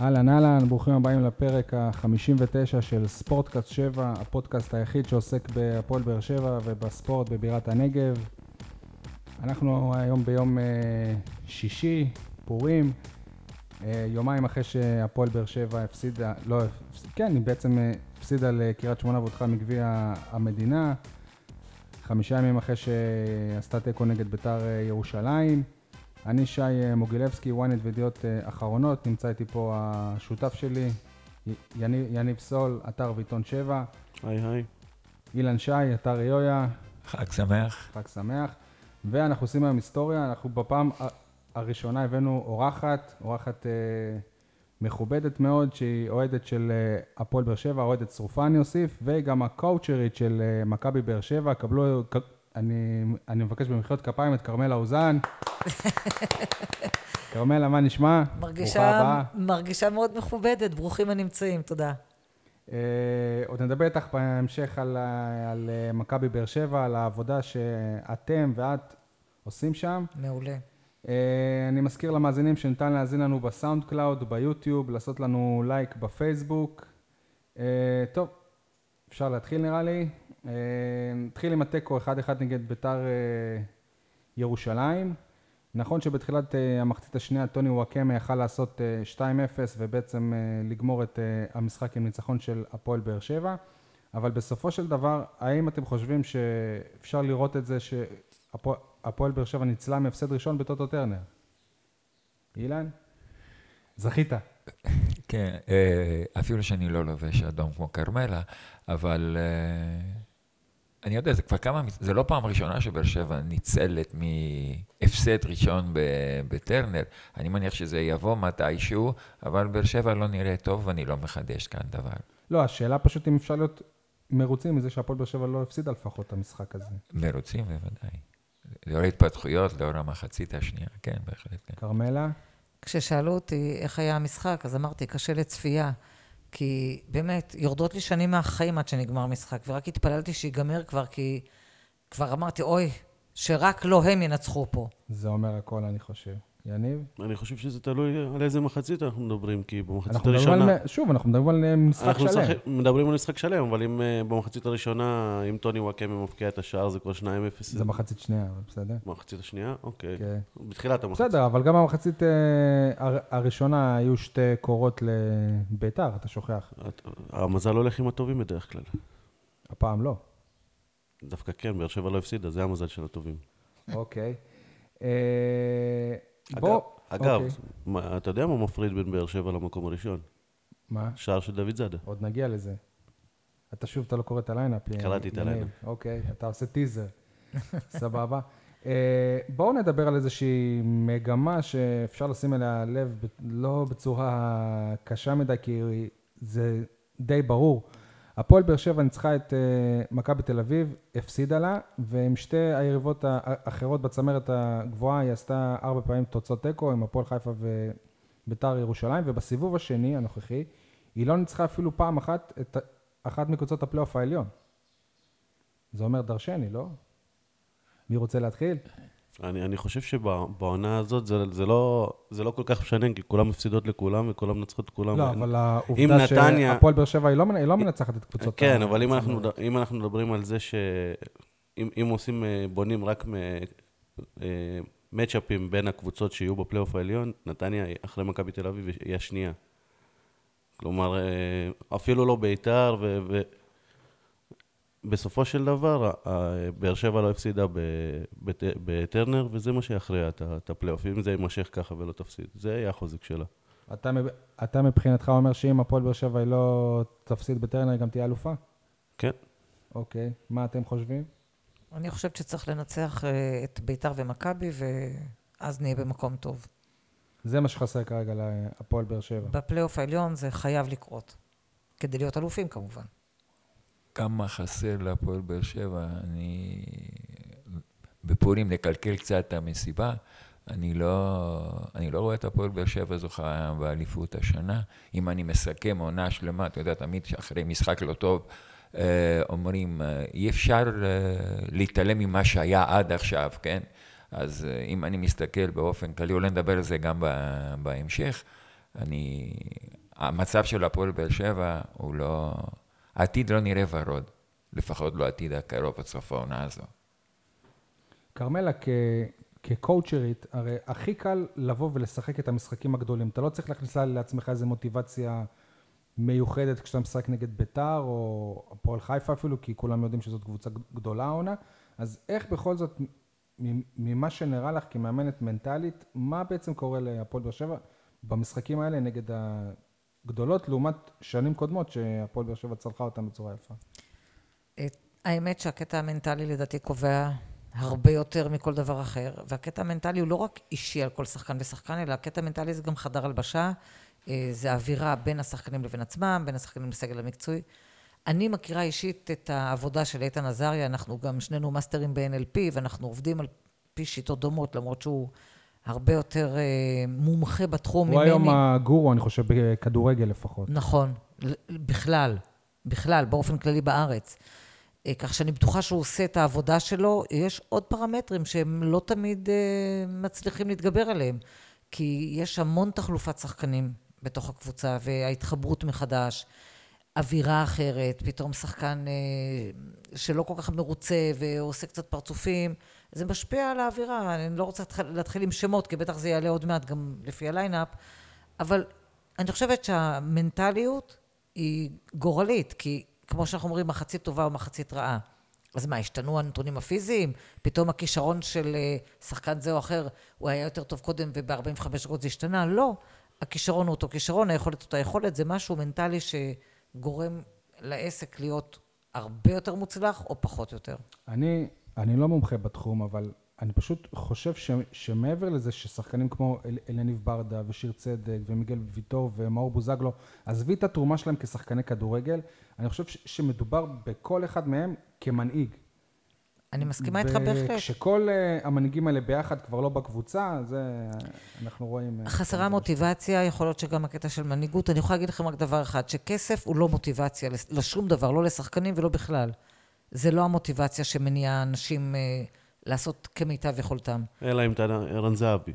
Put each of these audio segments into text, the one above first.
אהלן אהלן, ברוכים הבאים לפרק ה-59 של ספורטקאסט 7, הפודקאסט היחיד שעוסק בהפועל באר שבע ובספורט בבירת הנגב. אנחנו היום ביום אה, שישי, פורים, אה, יומיים אחרי שהפועל באר שבע הפסידה, לא, כן, היא בעצם אה, הפסידה לקריית שמונה והודחה מגביע המדינה. חמישה ימים אחרי שעשתה תיקו נגד ביתר ירושלים. אני שי מוגילבסקי, ynet וידיעות אחרונות, נמצא איתי פה השותף שלי, יניב, יניב סול, אתר ועיתון 7. היי היי. אילן שי, אתר יויה. חג שמח. חג שמח. ואנחנו עושים היום היסטוריה, אנחנו בפעם הראשונה הבאנו אורחת, אורחת אה, מכובדת מאוד, שהיא אוהדת של אה, הפועל באר שבע, אוהדת שרופה אני אוסיף, וגם הקואוצ'רית של אה, מכבי באר שבע, קבלו, אני, אני מבקש במחיאות כפיים את כרמלה אוזן. כרמלה, מה נשמע? מרגישה, מרגישה מאוד מכובדת, ברוכים הנמצאים, תודה. Uh, עוד נדבר איתך בהמשך על, על uh, מכבי באר שבע, על העבודה שאתם ואת עושים שם. מעולה. Uh, אני מזכיר למאזינים שניתן להאזין לנו ב SoundCloud, ב YouTube, לעשות לנו לייק בפייסבוק. Uh, טוב, אפשר להתחיל נראה לי. Uh, נתחיל עם התיקו 1-1 נגד ביתר uh, ירושלים. נכון שבתחילת uh, המחצית השנייה טוני וואקמה יכל לעשות uh, 2-0 ובעצם לגמור את המשחק עם ניצחון של הפועל באר שבע, אבל בסופו של דבר, האם אתם חושבים שאפשר לראות את זה שהפועל באר שבע ניצלה מהפסד ראשון בטוטו טרנר? אילן? זכית. כן, אפילו שאני לא לובש אדום כמו כרמלה, אבל אני יודע, זה כבר כמה, זה לא פעם ראשונה שבאר שבע ניצלת מהפסד ראשון בטרנר. אני מניח שזה יבוא מתישהו, אבל באר שבע לא נראה טוב ואני לא מחדש כאן דבר. לא, השאלה פשוט אם אפשר להיות מרוצים מזה שהפועל באר שבע לא הפסידה לפחות את המשחק הזה. מרוצים בוודאי. לאור ההתפתחויות, לאור המחצית השנייה, כן, בהחלט. כן. כששאלו אותי איך היה המשחק, אז אמרתי, קשה לצפייה. כי באמת, יורדות לי שנים מהחיים עד שנגמר המשחק, ורק התפללתי שיגמר כבר, כי כבר אמרתי, אוי, שרק לא הם ינצחו פה. זה אומר הכל, אני חושב. יניב? אני חושב שזה תלוי על איזה מחצית אנחנו מדברים, כי במחצית הראשונה... על, שוב, אנחנו מדברים על אה, משחק אנחנו שלם. אנחנו מדברים על משחק שלם, אבל אם uh, במחצית הראשונה, אם טוני וואקמה מפקיע את השער, זה כבר 2-0. זה מחצית שנייה, אבל בסדר. מחצית השנייה? אוקיי. כן. בתחילת המחצית. בסדר, אבל גם במחצית uh, הראשונה היו שתי קורות לביתר, אתה שוכח. המזל הולך עם הטובים בדרך כלל. הפעם לא. דווקא כן, באר שבע לא הפסידה, זה המזל של הטובים. אוקיי. בוא... אגב, אוקיי. מה, אתה יודע מה מפריד בין באר שבע למקום הראשון? מה? שער של דודזאדה. עוד נגיע לזה. אתה שוב, אתה לא קורא את ה lineup. קראתי את ה lineup. אוקיי, אתה עושה טיזר. סבבה. אה, בואו נדבר על איזושהי מגמה שאפשר לשים אליה לב, לא בצורה קשה מדי, כי זה די ברור. הפועל באר שבע ניצחה את uh, מכבי תל אביב, הפסידה לה, ועם שתי היריבות האחרות בצמרת הגבוהה היא עשתה ארבע פעמים תוצאות תיקו עם הפועל חיפה וביתר ירושלים, ובסיבוב השני, הנוכחי, היא לא ניצחה אפילו פעם אחת את אחת מקבוצות הפלייאוף העליון. זה אומר דרשני, לא? מי רוצה להתחיל? אני, אני חושב שבעונה הזאת זה, זה, לא, זה לא כל כך משנה, כי כולם מפסידות לכולם וכולם מנצחות את כולם. לא, אבל העובדה נתניה... שהפועל באר שבע היא לא, היא לא מנצחת את קבוצות... כן, אבל אם אנחנו, אם אנחנו מדברים על זה שאם אם עושים, אה, בונים רק מצ'אפים אה, בין הקבוצות שיהיו בפלייאוף העליון, נתניה אחרי מכבי תל אביב היא השנייה. כלומר, אה, אפילו לא ביתר, ו... בסופו של דבר, באר שבע לא הפסידה בטרנר, וזה מה שיכריע את הפלייאוף, אם זה יימשך ככה ולא תפסיד. זה יהיה החוזק שלה. אתה, אתה מבחינתך אומר שאם הפועל באר שבע היא לא תפסיד בטרנר, היא גם תהיה אלופה? כן. אוקיי, מה אתם חושבים? אני חושבת שצריך לנצח אה, את ביתר ומכבי, ואז נהיה במקום טוב. זה מה שחסר כרגע להפועל באר שבע. בפלייאוף העליון זה חייב לקרות, כדי להיות אלופים כמובן. כמה חסר להפועל באר שבע. אני... בפורים נקלקל קצת את המסיבה. אני לא, אני לא רואה את הפועל באר שבע זוכה באליפות השנה. אם אני מסכם עונה שלמה, אתה יודע, תמיד אחרי משחק לא טוב, אה, אומרים, אה, אי אפשר אה, להתעלם ממה שהיה עד עכשיו, כן? אז אם אני מסתכל באופן כללי, אולי נדבר על זה גם בהמשך, אני... המצב של הפועל באר שבע הוא לא... העתיד לא נראה ורוד, לפחות לא העתיד הקרוב עד סוף העונה הזו. כרמלה. כקואוצ'רית, הרי הכי קל לבוא ולשחק את המשחקים הגדולים. אתה לא צריך להכניס לעצמך איזו מוטיבציה מיוחדת כשאתה משחק נגד ביתר, או הפועל חיפה אפילו, כי כולם יודעים שזאת קבוצה גדולה העונה. אז איך בכל זאת, ממה שנראה לך כמאמנת מנטלית, מה בעצם קורה להפועל באר שבע במשחקים האלה נגד הגדולות, לעומת שנים קודמות שהפועל באר שבע צלחה אותם בצורה יפה? האמת שהקטע המנטלי לדעתי קובע הרבה יותר מכל דבר אחר, והקטע המנטלי הוא לא רק אישי על כל שחקן ושחקן, אלא הקטע המנטלי זה גם חדר הלבשה, אה, זה אווירה בין השחקנים לבין עצמם, בין השחקנים לסגל המקצועי. אני מכירה אישית את העבודה של איתן עזריה, אנחנו גם שנינו מאסטרים ב-NLP, ואנחנו עובדים על פי שיטות דומות, למרות שהוא הרבה יותר אה, מומחה בתחום ממני. הוא היום הגורו, אני חושב, בכדורגל לפחות. נכון, בכלל, בכלל, באופן כללי בארץ. אה, כך שאני בטוחה שהוא עושה את העבודה שלו. יש עוד פרמטרים שהם לא תמיד uh, מצליחים להתגבר עליהם, כי יש המון תחלופת שחקנים בתוך הקבוצה, וההתחברות מחדש, אווירה אחרת, פתאום שחקן uh, שלא כל כך מרוצה ועושה קצת פרצופים, זה משפיע על האווירה. אני לא רוצה להתחיל עם שמות, כי בטח זה יעלה עוד מעט גם לפי הליינאפ, אבל אני חושבת שהמנטליות היא גורלית, כי כמו שאנחנו אומרים, מחצית טובה או מחצית רעה. אז מה, השתנו הנתונים הפיזיים? פתאום הכישרון של אה, שחקן זה או אחר, הוא היה יותר טוב קודם וב-45 דקות זה השתנה? לא. הכישרון הוא אותו כישרון, היכולת אותה יכולת, זה משהו מנטלי שגורם לעסק להיות הרבה יותר מוצלח או פחות יותר. אני, אני לא מומחה בתחום, אבל אני פשוט חושב ש, שמעבר לזה ששחקנים כמו אל, אלניב ברדה ושיר צדק ומיגל ויטור ומאור בוזגלו, עזבי את התרומה שלהם כשחקני כדורגל, אני חושב ש, שמדובר בכל אחד מהם כמנהיג. אני מסכימה איתך בהחלט. וכשכל uh, המנהיגים האלה ביחד כבר לא בקבוצה, זה אנחנו רואים... אה, חסרה מוטיבציה, יכול להיות שגם הקטע של מנהיגות. אני יכולה להגיד לכם רק דבר אחד, שכסף הוא לא מוטיבציה לשום דבר, לא לשחקנים ולא בכלל. זה לא המוטיבציה שמניעה אנשים... Uh, לעשות כמיטב יכולתם. אלא אם אתה ערן זהבי.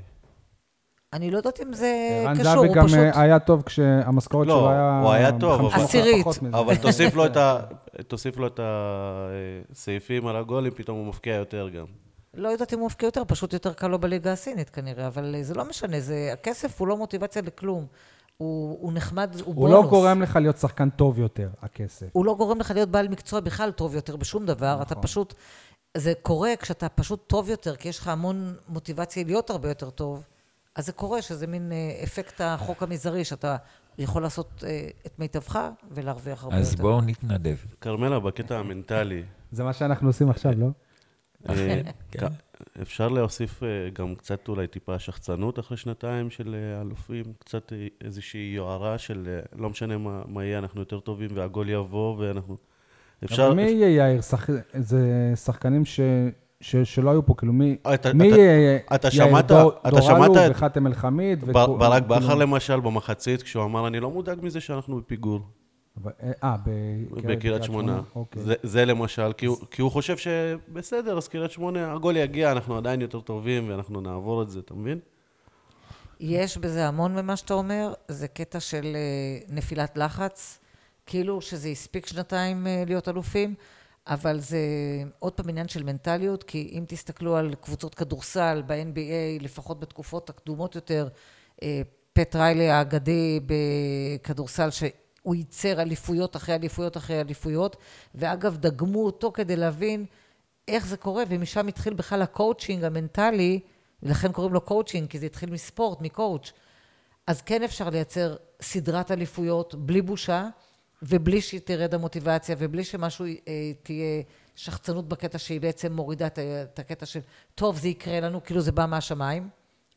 אני לא יודעת אם זה קשור, הוא פשוט... ערן זהבי גם היה טוב כשהמשכורת לא, שלו היה... לא, הוא היה טוב. עשירית. אבל תוסיף לו, את ה... תוסיף לו את הסעיפים על הגולים, פתאום הוא מפקיע יותר גם. לא יודעת אם הוא מפקיע יותר, פשוט יותר קל לו בליגה הסינית כנראה, אבל זה לא משנה, זה... הכסף הוא לא מוטיבציה לכלום. הוא, הוא נחמד, הוא, הוא בונוס. הוא לא גורם לך להיות שחקן טוב יותר, הכסף. הוא לא גורם לך להיות בעל מקצוע בכלל טוב יותר בשום דבר. נכון. אתה פשוט זה קורה כשאתה פשוט טוב יותר, כי יש לך המון מוטיבציה להיות הרבה יותר טוב, אז זה קורה שזה מין אה, אפקט החוק המזערי, שאתה יכול לעשות אה, את מיטבך ולהרוויח הרבה אז יותר. אז בואו נתנדב. כרמלה, בקטע המנטלי. זה מה שאנחנו עושים עכשיו, לא? אה. אפשר להוסיף גם קצת אולי טיפה שחצנות אחרי שנתיים של אלופים, קצת איזושהי יוהרה של לא משנה מה יהיה, אנחנו יותר טובים והגול יבוא ואנחנו... אפשר... אבל מי יהיה יאיר? שח... זה שחקנים ש... ש... שלא היו פה, כאילו מי, אתה, מי יהיה אתה שמעת, דור, אתה דורלו וחאתם אל-חמיד? בר, וכו... ברק בכר כאילו... למשל במחצית, כשהוא אמר, אני לא מודאג מזה שאנחנו בפיגור. אה, בקריית שמונה. אוקיי. זה, זה למשל, כי הוא, כי הוא חושב שבסדר, אז קריית שמונה, הגול יגיע, אנחנו עדיין יותר טובים ואנחנו נעבור את זה, אתה מבין? יש בזה המון ממה שאתה אומר, זה קטע של אה, נפילת לחץ. כאילו שזה הספיק שנתיים אה, להיות אלופים, אבל זה עוד פעם עניין של מנטליות, כי אם תסתכלו על קבוצות כדורסל ב-NBA, לפחות בתקופות הקדומות יותר, אה, פט ריילי האגדי בכדורסל, שהוא ייצר אליפויות אחרי אליפויות אחרי אליפויות, ואגב, דגמו אותו כדי להבין איך זה קורה, ומשם התחיל בכלל הקואוצ'ינג המנטלי, ולכן קוראים לו קואוצ'ינג, כי זה התחיל מספורט, מ coach. אז כן אפשר לייצר סדרת אליפויות בלי בושה, ובלי שתרד המוטיבציה, ובלי שמשהו אה, תהיה שחצנות בקטע שהיא בעצם מורידה את, את הקטע של, טוב, זה יקרה לנו, כאילו זה בא מהשמיים,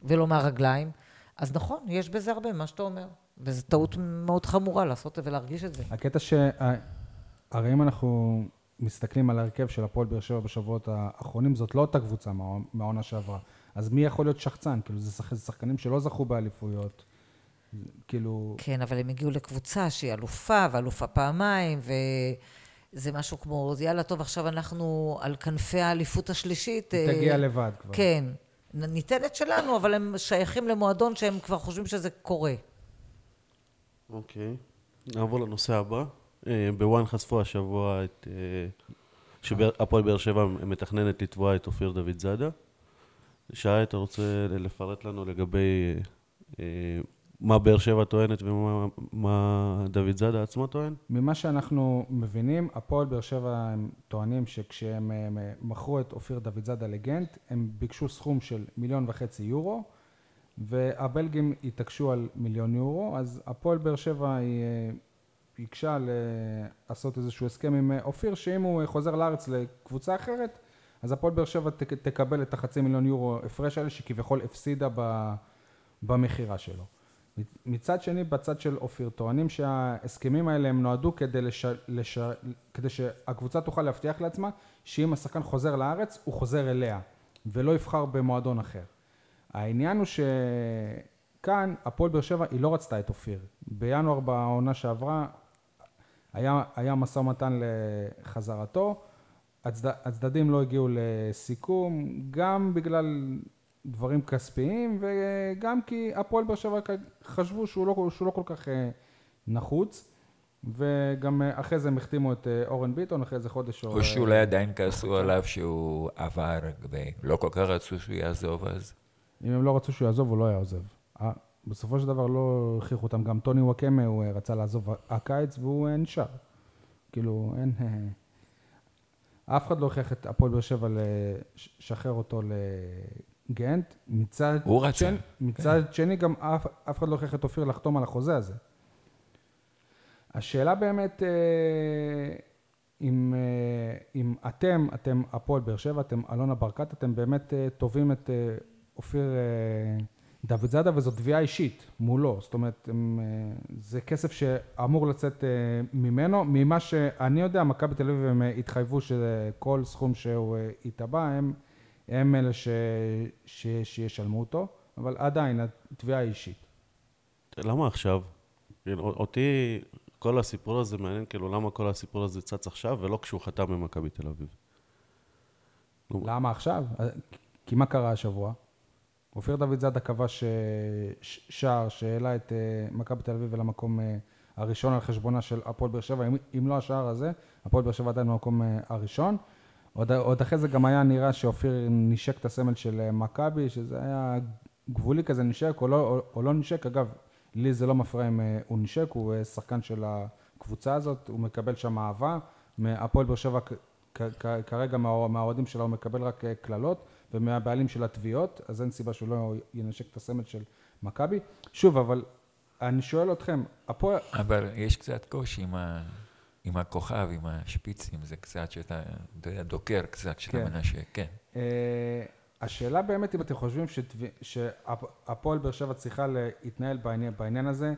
ולא מהרגליים. אז נכון, יש בזה הרבה, מה שאתה אומר. וזו טעות מאוד חמורה לעשות ולהרגיש את זה. הקטע ש... הרי אם אנחנו מסתכלים על ההרכב של הפועל באר שבע בשבועות האחרונים, זאת לא אותה קבוצה מהעונה שעברה. אז מי יכול להיות שחצן? כאילו, זה שחקנים שלא זכו באליפויות. כאילו... כן, אבל הם הגיעו לקבוצה שהיא אלופה, ואלופה פעמיים, וזה משהו כמו, יאללה, טוב, עכשיו אנחנו על כנפי האליפות השלישית. תגיע אה, לבד כבר. כן. ניתן את שלנו, אבל הם שייכים למועדון שהם כבר חושבים שזה קורה. אוקיי. נעבור לנושא הבא. אה, בוואן חשפו השבוע את... אה, שהפועל באר שבע מתכננת לתבוע את אופיר דוד זאדה. שי, אתה רוצה לפרט לנו לגבי אה, מה באר שבע טוענת ומה מה דוד זאדה עצמו טוען? ממה שאנחנו מבינים, הפועל באר שבע הם טוענים שכשהם הם, מכרו את אופיר דוד זאדה לגנט, הם ביקשו סכום של מיליון וחצי יורו, והבלגים התעקשו על מיליון יורו, אז הפועל באר שבע היא אה, ביקשה לעשות איזשהו הסכם עם אופיר, שאם הוא חוזר לארץ לקבוצה אחרת, אז הפועל באר שבע תקבל את החצי מיליון יורו הפרש האלה שכביכול הפסידה במכירה שלו. מצד שני, בצד של אופיר, טוענים שההסכמים האלה הם נועדו כדי, לש... לש... כדי שהקבוצה תוכל להבטיח לעצמה שאם השחקן חוזר לארץ, הוא חוזר אליה, ולא יבחר במועדון אחר. העניין הוא שכאן, הפועל באר שבע, היא לא רצתה את אופיר. בינואר בעונה שעברה, היה, היה משא ומתן לחזרתו, הצד, הצדדים לא הגיעו לסיכום, גם בגלל דברים כספיים וגם כי הפועל באר שבע חשבו שהוא לא, שהוא לא כל כך אה, נחוץ וגם אה, אחרי זה הם החתימו את אה, אורן ביטון אחרי איזה חודש או... או שאולי עדיין כעסו עליו שהוא עבר ולא כל כך רצו שהוא יעזוב אז. אם הם לא רצו שהוא יעזוב הוא לא היה עוזב. בסופו של דבר לא הכריחו אותם, גם טוני וואקמה הוא רצה לעזוב הקיץ והוא נשאר. כאילו אין... אף אחד לא הכריח את הפועל באר שבע לשחרר אותו גנט, מצד הוא רצה. שני, מצד כן. שני גם אף, אף אחד לא הכריח את אופיר לחתום על החוזה הזה. השאלה באמת, אה, אם, אה, אם אתם, אתם הפועל באר שבע, אתם אלונה ברקת, אתם באמת אה, תובעים את אופיר דוד זאדה, וזו תביעה אישית מולו, זאת אומרת, הם, זה כסף שאמור לצאת ממנו, ממה שאני יודע, מכבי תל אביב הם התחייבו שכל סכום שהוא יתבע, הם הם אלה ש... ש... שישלמו אותו, אבל עדיין התביעה היא אישית. למה עכשיו? כאילו, אותי כל הסיפור הזה מעניין, כאילו למה כל הסיפור הזה צץ עכשיו ולא כשהוא חתם במכבי תל אביב. למה עכשיו? כי מה קרה השבוע? אופיר דוד זאדה כבש שער שהעלה את אה, מכבי תל אביב אל המקום אה, הראשון על חשבונה של הפועל באר שבע. אם לא השער הזה, הפועל באר שבע עדיין במקום אה, הראשון. עוד, עוד אחרי זה גם היה נראה שאופיר נשק את הסמל של אה, מכבי, שזה היה גבולי כזה, נשק או לא, או, או לא נשק. אגב, לי זה לא מפריע אם אה, הוא נשק, הוא אה, שחקן של הקבוצה הזאת, הוא מקבל שם אהבה. מהפועל באר שבע כרגע מהאוהדים שלה הוא מקבל רק קללות, ומהבעלים של התביעות, אז אין סיבה שהוא לא ינשק את הסמל של מכבי. שוב, אבל אני שואל אתכם, הפועל... אבל יש קצת קושי עם ה... עם הכוכב, עם השפיצים, זה קצת שאתה, אתה יודע, דוקר קצת כשאתה כן. מנשק, כן. Uh, השאלה באמת אם אתם חושבים שהפועל באר שבע צריכה להתנהל בעניין, בעניין הזה,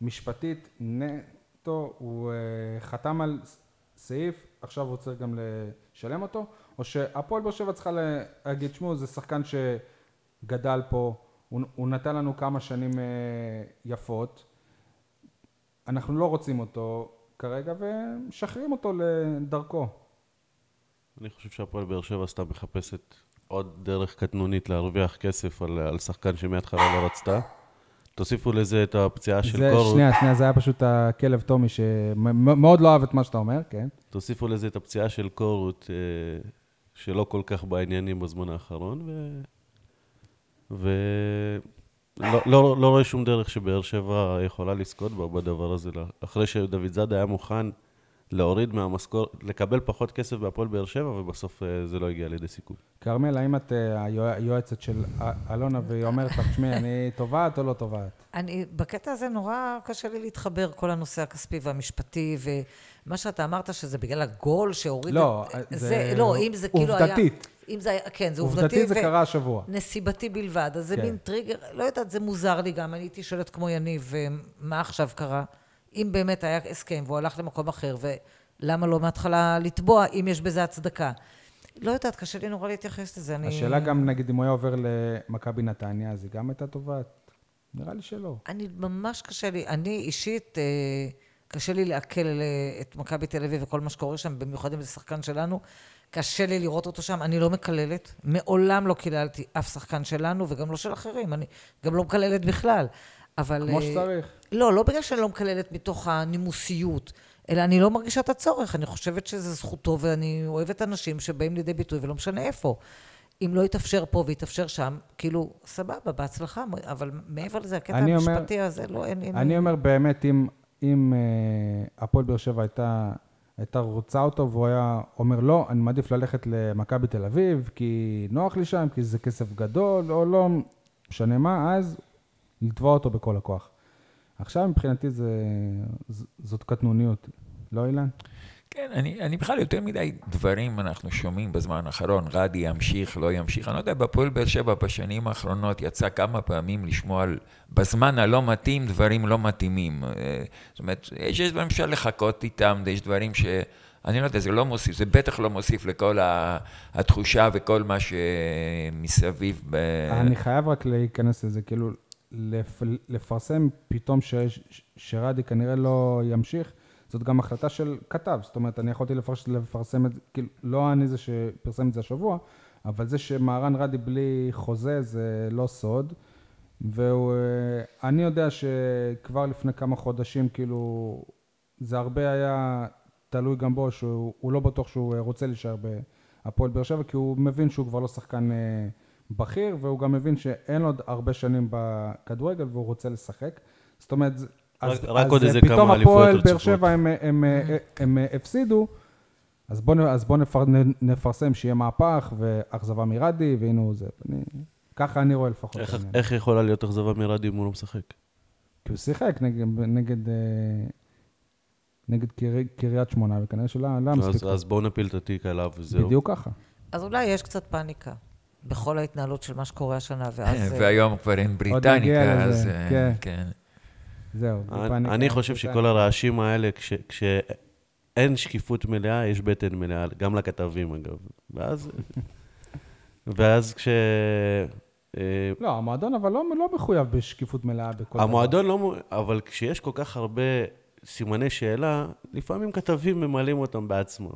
משפטית נטו, הוא uh, חתם על סעיף, עכשיו הוא צריך גם לשלם אותו, או שהפועל באר שבע צריכה להגיד, שמעו, זה שחקן שגדל פה, הוא, הוא נתן לנו כמה שנים uh, יפות, אנחנו לא רוצים אותו, כרגע ומשחררים אותו לדרכו. אני חושב שהפועל באר שבע סתם מחפשת עוד דרך קטנונית להרוויח כסף על, על שחקן שמההתחלה לא רצתה. תוסיפו לזה את הפציעה של זה, קורות. שנייה, שנייה, זה היה פשוט הכלב טומי שמאוד לא אהב את מה שאתה אומר, כן. תוסיפו לזה את הפציעה של קורות, אה, שלא כל כך בעניינים בזמן האחרון, ו... ו... לא, לא, לא רואה שום דרך שבאר שבע יכולה לזכות בדבר הזה. אחרי שדוד זאדה היה מוכן להוריד מהמשכורת, לקבל פחות כסף בהפועל באר שבע, ובסוף אה, זה לא הגיע לידי סיכום. כרמל, האם את אה, היועצת של אלונה והיא אומרת לך, תשמעי, אני תובעת או לא תובעת? אני, בקטע הזה נורא קשה לי להתחבר, כל הנושא הכספי והמשפטי, ומה שאתה אמרת שזה בגלל הגול שהוריד... לא, את, זה, זה... לא, אם זה כאילו היה... עובדתית. אם זה היה, כן, זה עובדתי. עובדתית זה קרה השבוע. נסיבתי בלבד. אז זה כן. מין טריגר, לא יודעת, זה מוזר לי גם. אני הייתי שואלת כמו יניב, מה עכשיו קרה? אם באמת היה הסכם והוא הלך למקום אחר, ולמה לא מההתחלה לתבוע, אם יש בזה הצדקה? לא יודעת, קשה לי נורא להתייחס לזה. אני... השאלה גם, נגיד, אם הוא היה עובר למכבי נתניה, אז היא גם הייתה תובעת? נראה לי שלא. אני, ממש קשה לי. אני אישית, אה, קשה לי לעכל אה, את מכבי תל אביב וכל מה שקורה שם, במיוחד אם זה שחקן שלנו. קשה לי לראות אותו שם, אני לא מקללת, מעולם לא קיללתי אף שחקן שלנו וגם לא של אחרים, אני גם לא מקללת בכלל. אבל... כמו אה, שצריך. לא, לא בגלל שאני לא מקללת מתוך הנימוסיות, אלא אני לא מרגישה את הצורך. אני חושבת שזו זכותו, ואני אוהבת אנשים שבאים לידי ביטוי, ולא משנה איפה. אם לא יתאפשר פה ויתאפשר שם, כאילו, סבבה, בהצלחה, אבל מעבר לזה, הקטע אני אומר- המשפטי הזה, לא, אין... אין- אני אומר באמת, אם, אם אה, הפועל באר שבע הייתה, הייתה רוצה אותו, והוא היה אומר, לא, אני מעדיף ללכת למכבי תל אביב, כי נוח לי שם, כי זה כסף גדול, או לא משנה מה, אז לתבוע אותו בכל הכוח. עכשיו מבחינתי זה, זאת קטנוניות, לא אילן? כן, אני, אני בכלל יותר מדי דברים אנחנו שומעים בזמן האחרון, רדי ימשיך, לא ימשיך. אני לא יודע, בפועל באר שבע בשנים האחרונות יצא כמה פעמים לשמוע על, בזמן הלא מתאים, דברים לא מתאימים. אה, זאת אומרת, יש, יש דברים שאפשר לחכות איתם, יש דברים ש... אני לא יודע, זה לא מוסיף, זה בטח לא מוסיף לכל התחושה וכל מה שמסביב. ב... אני חייב רק להיכנס לזה, כאילו, לפ, לפרסם פתאום ש, ש, שרדי כנראה לא ימשיך, זאת גם החלטה של כתב, זאת אומרת, אני יכולתי לפרסם את זה, כאילו, לא אני זה שפרסם את זה השבוע, אבל זה שמהרן רדי בלי חוזה זה לא סוד, ואני יודע שכבר לפני כמה חודשים, כאילו, זה הרבה היה תלוי גם בו, שהוא הוא לא בטוח שהוא רוצה להישאר בהפועל באר שבע, כי הוא מבין שהוא כבר לא שחקן אה, בכיר, והוא גם מבין שאין עוד הרבה שנים בכדורגל והוא רוצה לשחק. זאת אומרת, אז, רק אז עוד אה, איזה פתאום כמה אליפויות הפועל באר רצופות. שבע הם, הם, הם, הם, הם הפסידו, אז בואו בוא נפר, נפרסם שיהיה מהפך ואכזבה מרדי, והנה הוא זה. אני, ככה אני רואה לפחות. איך-. איך יכולה להיות אכזבה מרדי אם הוא לא משחק? כי הוא שיחק נגד, נגד, אה, נגד קרי, קריית שמונה, וכנראה שלא לא היה מספיק. אז- בואו נפיל את התיק עליו וזהו. בדיוק ככה. אז אולי יש קצת פאניקה בכל ההתנהלות של מה שקורה השנה, ואז... אה, והיום כבר אין בריטניקה, אז אה, כן. זהו. אני- בפאניקה. אני חושב שכל הרעשים האלה, כש- כשאין שקיפות מלאה, יש בטן מלאה, גם לכתבים אגב. ואז, ואז כש... אה, לא, המועדון אבל לא, לא מחויב בשקיפות מלאה בכל דבר. המועדון לא... אבל כשיש כל כך הרבה סימני שאלה, לפעמים כתבים ממלאים אותם בעצמם.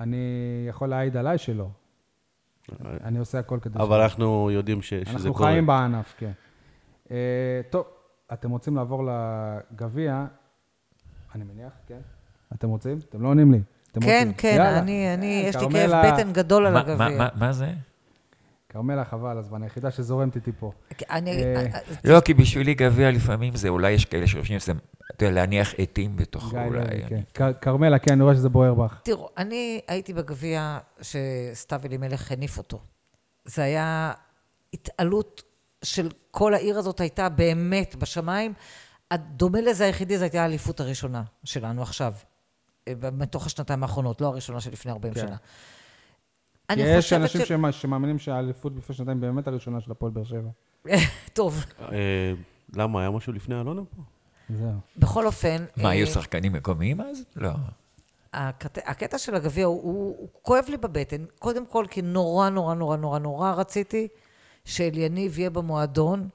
אני יכול להעיד עליי שלא. אני עושה הכל כדי... אבל אנחנו יודעים ש- שזה אנחנו קורה. חיים בענף, כן. אה, טוב, אתם רוצים לעבור לגביע? אני מניח, כן. אתם רוצים? אתם לא עונים לי. אתם כן, רוצים. כן, יאללה. אני, אני, אה, יש לי כאב בטן גדול על מה- מה- הגביע. מה- מה זה? כרמלה, חבל, הזמן היחידה שזורמת איתי פה. אני... אה, אה, לא, כי בשבילי גביע לפעמים זה, אולי יש כאלה שחושבים שזה, אתה יודע, להניח עטים בתוכו גיא אולי. כן. כר- כרמלה, כן, אני רואה שזה בוער בך. תראו, אני הייתי בגביע שסתיו אלימלך הניף אותו. זה היה התעלות של כל העיר הזאת הייתה באמת בשמיים. הדומה לזה היחידי, זו הייתה האליפות הראשונה שלנו עכשיו, אה, מתוך השנתיים האחרונות, לא הראשונה שלפני 40 כן. שנה. כי אני יש חושבת אנשים ש... שמא- שמאמינים שהאליפות לפני שנתיים באמת הראשונה של הפועל באר שבע. טוב, אה, למה, היה משהו לפני אלונה פה? זהו. בכל אופן... מה, היו אה, שחקנים מקומיים אז? לא. הקטע, הקטע של הגביע הוא, הוא, הוא כואב לי בבטן, קודם כל כי נורא נורא נורא נורא נורא רציתי שאליניב יהיה במועדון,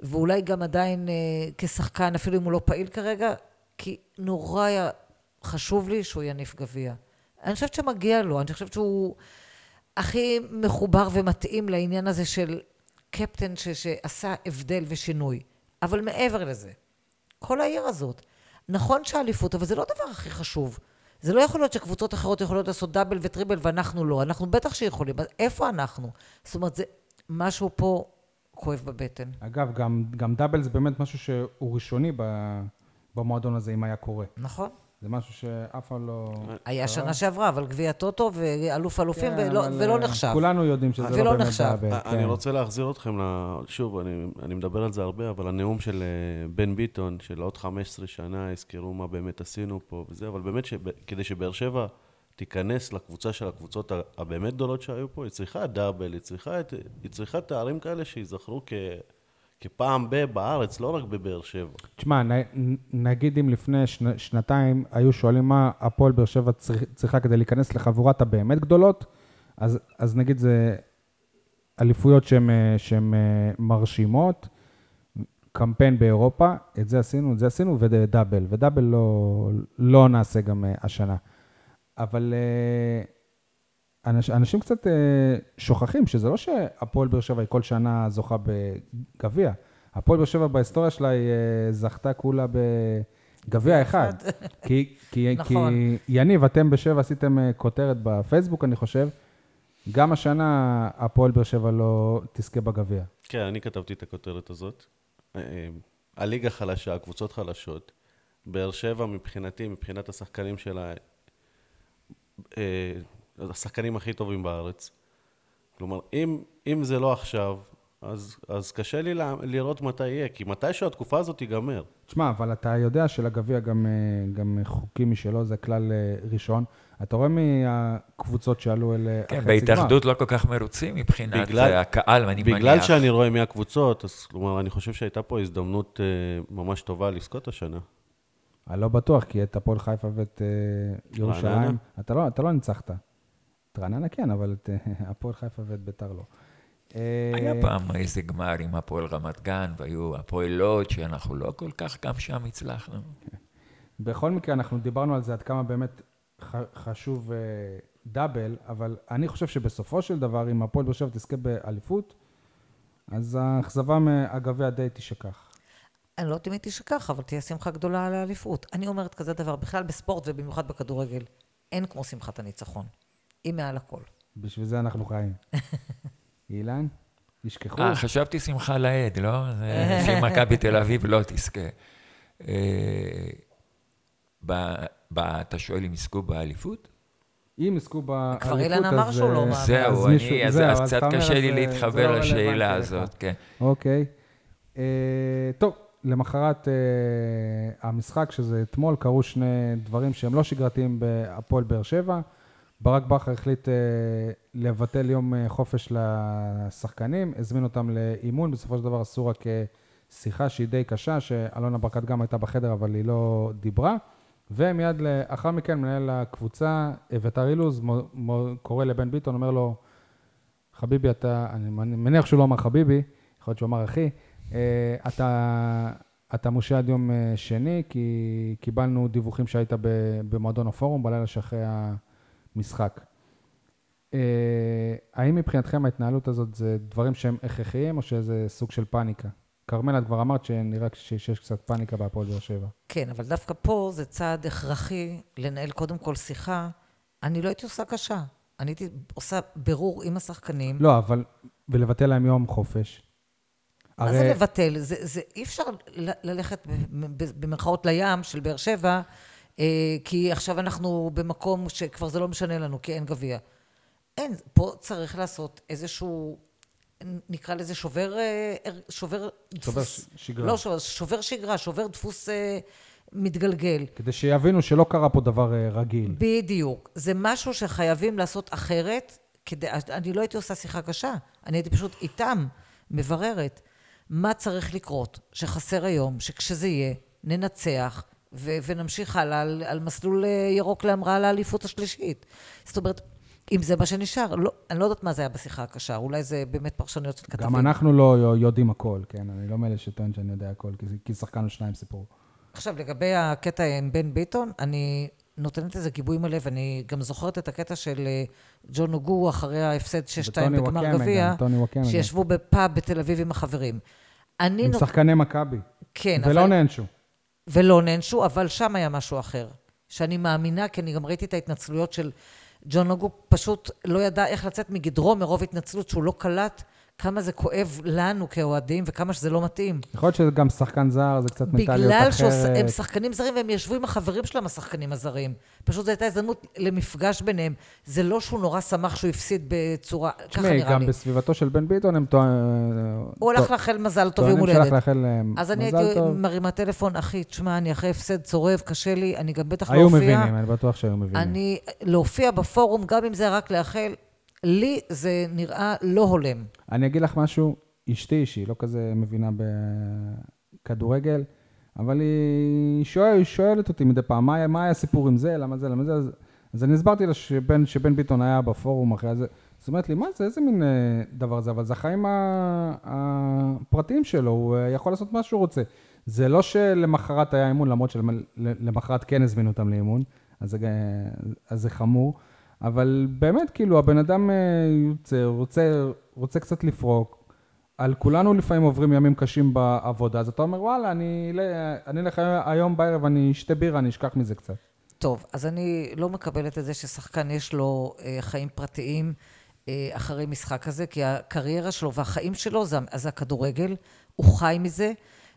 ואולי גם עדיין אה, כשחקן, אפילו אם הוא לא פעיל כרגע, כי נורא היה חשוב לי שהוא יניף גביע. אני חושבת שמגיע לו, אני חושבת שהוא הכי מחובר ומתאים לעניין הזה של קפטן ש, שעשה הבדל ושינוי. אבל מעבר לזה, כל העיר הזאת. נכון שהאליפות, אבל זה לא הדבר הכי חשוב. זה לא יכול להיות שקבוצות אחרות יכולות לעשות דאבל וטריבל ואנחנו לא. אנחנו בטח שיכולים. אז איפה אנחנו? זאת אומרת, זה משהו פה כואב בבטן. אגב, גם, גם דאבל זה באמת משהו שהוא ראשוני ב- במועדון הזה, אם היה קורה. נכון? זה משהו שאף פעם לא... היה קרה. שנה שעברה, אבל גביע טוטו ואלוף אלופים, כן, ולא, אבל, ולא אה, נחשב. כולנו יודעים שזה ולא לא באמת נחשב. דאבל. אה, אני כן. רוצה להחזיר אתכם, ל... שוב, אני, אני מדבר על זה הרבה, אבל הנאום של אה, בן ביטון, של עוד 15 שנה, יזכרו מה באמת עשינו פה וזה, אבל באמת, שב... כדי שבאר שבע תיכנס לקבוצה של הקבוצות הבאמת גדולות שהיו פה, היא צריכה דאבל, היא צריכה, את... היא צריכה תארים כאלה שייזכרו כ... כפעם ב- בארץ, לא רק בבאר שבע. תשמע, נ- נגיד אם לפני שנ, שנתיים היו שואלים מה הפועל באר שבע צריכ, צריכה כדי להיכנס לחבורת הבאמת גדולות, אז, אז נגיד זה אליפויות שהן אה, אה, מרשימות, קמפיין באירופה, את זה עשינו, את זה עשינו, ודאבל. ודאבל לא, לא נעשה גם אה, השנה. אבל אה, אנש, אנשים קצת אה, שוכחים שזה לא שהפועל באר שבע היא כל שנה זוכה בגביע. הפועל באר שבע בהיסטוריה שלה היא אה, זכתה כולה בגביע אחד. כי, כי, נכון. כי יניב, אתם בשבע עשיתם כותרת בפייסבוק, אני חושב. גם השנה הפועל באר שבע לא תזכה בגביע. כן, אני כתבתי את הכותרת הזאת. הליגה חלשה, הקבוצות חלשות. באר שבע מבחינתי, מבחינת השחקנים שלה, השחקנים הכי טובים בארץ. כלומר, אם, אם זה לא עכשיו, אז, אז קשה לי לה- לראות מתי יהיה, כי מתישהו התקופה הזאת תיגמר. תשמע, אבל אתה יודע שלגביע גם, אה, גם חוקים משלו, זה כלל אה, ראשון. אתה רואה מהקבוצות שעלו אל אה, כן, החצי גמר. בהתאחדות לא כל כך מרוצים מבחינת בגלל- אה, הקהל, אני מניח. בגלל שאני רואה מי הקבוצות, אז כלומר, אני חושב שהייתה פה הזדמנות אה, ממש טובה לזכות השנה. אני לא בטוח, כי את הפועל חיפה ואת אה, ירושלים? אתה לא, אתה לא ניצחת. את רעננה כן, אבל את אה, הפועל חיפה ואת ביתר לא. אה, היה פעם איזה גמר עם הפועל רמת גן, והיו הפועל לוד, שאנחנו לא כל כך גם שם הצלחנו. בכל מקרה, אנחנו דיברנו על זה עד כמה באמת חשוב דאבל, אבל אני חושב שבסופו של דבר, אם הפועל באר שבע תזכה באליפות, אז האכזבה מהגביע די תשכח. אני לא יודעת אם היא תשכח, אבל תהיה שמחה גדולה על האליפות. אני אומרת כזה דבר, בכלל בספורט ובמיוחד בכדורגל, אין כמו שמחת הניצחון. היא מעל הכל. בשביל זה אנחנו חיים. אילן, ישכחו. אה, חשבתי שמחה לאיד, לא? זה שמכבי תל אביב לא תזכה. אה, אתה שואל אם יזכו באליפות? אם יזכו באליפות, אז... כבר אילן אמר שהוא לא אה, מאמין. זהו, אז קצת קשה לי להתחבר לא לשאלה הזאת. כן. אוקיי. אה, טוב, למחרת אה, המשחק, שזה אתמול, קרו שני דברים שהם לא שגרתיים בהפועל באר שבע. ברק בכר החליט אה, לבטל יום אה, חופש לשחקנים, הזמין אותם לאימון, בסופו של דבר עשו רק אה, שיחה שהיא די קשה, שאלונה ברקת גם הייתה בחדר, אבל היא לא דיברה. ומיד לאחר מכן, מנהל הקבוצה, אביתר אילוז, קורא לבן ביטון, אומר לו, חביבי, אתה, אני מניח שהוא לא אמר חביבי, יכול להיות שהוא אמר אחי, אתה, אתה מושעה עד יום אה, שני, כי קיבלנו דיווחים שהיית ב- במועדון הפורום בלילה שאחרי המשחק. אה, האם מבחינתכם ההתנהלות הזאת זה דברים שהם הכרחיים, או שזה סוג של פאניקה? כרמל, את כבר אמרת שנראה שיש קצת פאניקה בהפועל באר שבע. כן, אבל דווקא פה זה צעד הכרחי לנהל קודם כל שיחה. אני לא הייתי עושה קשה. אני הייתי עושה בירור עם השחקנים. לא, אבל, ולבטל להם יום חופש. מה זה לבטל? זה, זה אי אפשר ל- ללכת במרכאות לים של באר שבע, אה, כי עכשיו אנחנו במקום שכבר זה לא משנה לנו, כי אין גביע. אין, פה צריך לעשות איזשהו, נקרא לזה שובר, אה, שובר שובר דפוס. שגרה. לא שובר, שובר שגרה, שובר דפוס אה, מתגלגל. כדי שיבינו שלא קרה פה דבר רגיל. בדיוק. זה משהו שחייבים לעשות אחרת. כדי, אני לא הייתי עושה שיחה קשה, אני הייתי פשוט איתם מבררת מה צריך לקרות, שחסר היום, שכשזה יהיה, ננצח ו- ונמשיך הלאה על, על מסלול אה, ירוק להמראה לאליפות השלישית. זאת אומרת, אם זה מה שנשאר, לא, אני לא יודעת מה זה היה בשיחה הקשה, אולי זה באמת פרשנויות של כתבים. גם אנחנו לא יודעים הכל, כן? אני לא מאלה שטוען שאני יודע הכל, כי, כי שחקן או שניים סיפור. עכשיו, לגבי הקטע עם בן ביטון, אני נותנת לזה גיבוי מלא, ואני גם זוכרת את הקטע של אה, ג'ון אוגו אחרי ההפסד 6-2 וטוני בגמר גביע. שישבו בפאב בתל אביב עם החברים. אני עם נות... שחקני מכבי. כן, ולא אבל... נענשו. ולא נענשו, אבל שם היה משהו אחר. שאני מאמינה, כי אני גם ראיתי את ההתנצלויות של ג'ון אוגו, פשוט לא ידע איך לצאת מגדרו מרוב התנצלות, שהוא לא קלט כמה זה כואב לנו כאוהדים וכמה שזה לא מתאים. יכול להיות שזה גם שחקן זר, זה קצת מנטליות בגלל אחרת. שהם שחקנים זרים והם ישבו עם החברים שלהם, השחקנים הזרים. פשוט זו הייתה הזדמנות למפגש ביניהם. זה לא שהוא נורא שמח שהוא הפסיד בצורה, ככה תשמעי, נראה גם לי. בסביבתו של בן ביטון הם טוענים... הוא הלך לאחל מזל טוב יום טוענים שהלך הולדת. לאחל להם אז אני מזל הייתי טוב. מרימה טלפון, אחי, תשמע, אני אחרי הפסד צורב, קשה לי, אני גם בטח לא היו אופיע. מבינים, אני בטוח שהיו מבינים. אני, להופיע בפורום, גם אם זה רק לאחל, לי זה נראה לא הולם. אני אגיד לך משהו, אשתי, שהיא לא כזה מבינה בכדורגל, אבל היא שואל, שואלת אותי מדי פעם, מה, מה היה הסיפור עם זה, למה זה, למה זה, אז, אז אני הסברתי לה שבן, שבן ביטון היה בפורום אחרי זה, זאת אומרת לי, מה זה, איזה מין אה, דבר זה, אבל זה החיים הפרטיים שלו, הוא אה, יכול לעשות מה שהוא רוצה. זה לא שלמחרת היה אימון, למרות שלמחרת כן הזמינו אותם לאימון, אז זה, אז זה חמור. אבל באמת, כאילו, הבן אדם אה, יוצא, רוצה, רוצה קצת לפרוק. על כולנו לפעמים עוברים ימים קשים בעבודה, אז אתה אומר, וואלה, אני אני אלך היום בערב, אני אשתה בירה, אני אשכח מזה קצת. טוב, אז אני לא מקבלת את זה ששחקן יש לו אה, חיים פרטיים אה, אחרי משחק כזה, כי הקריירה שלו והחיים שלו זה, זה הכדורגל, הוא חי מזה,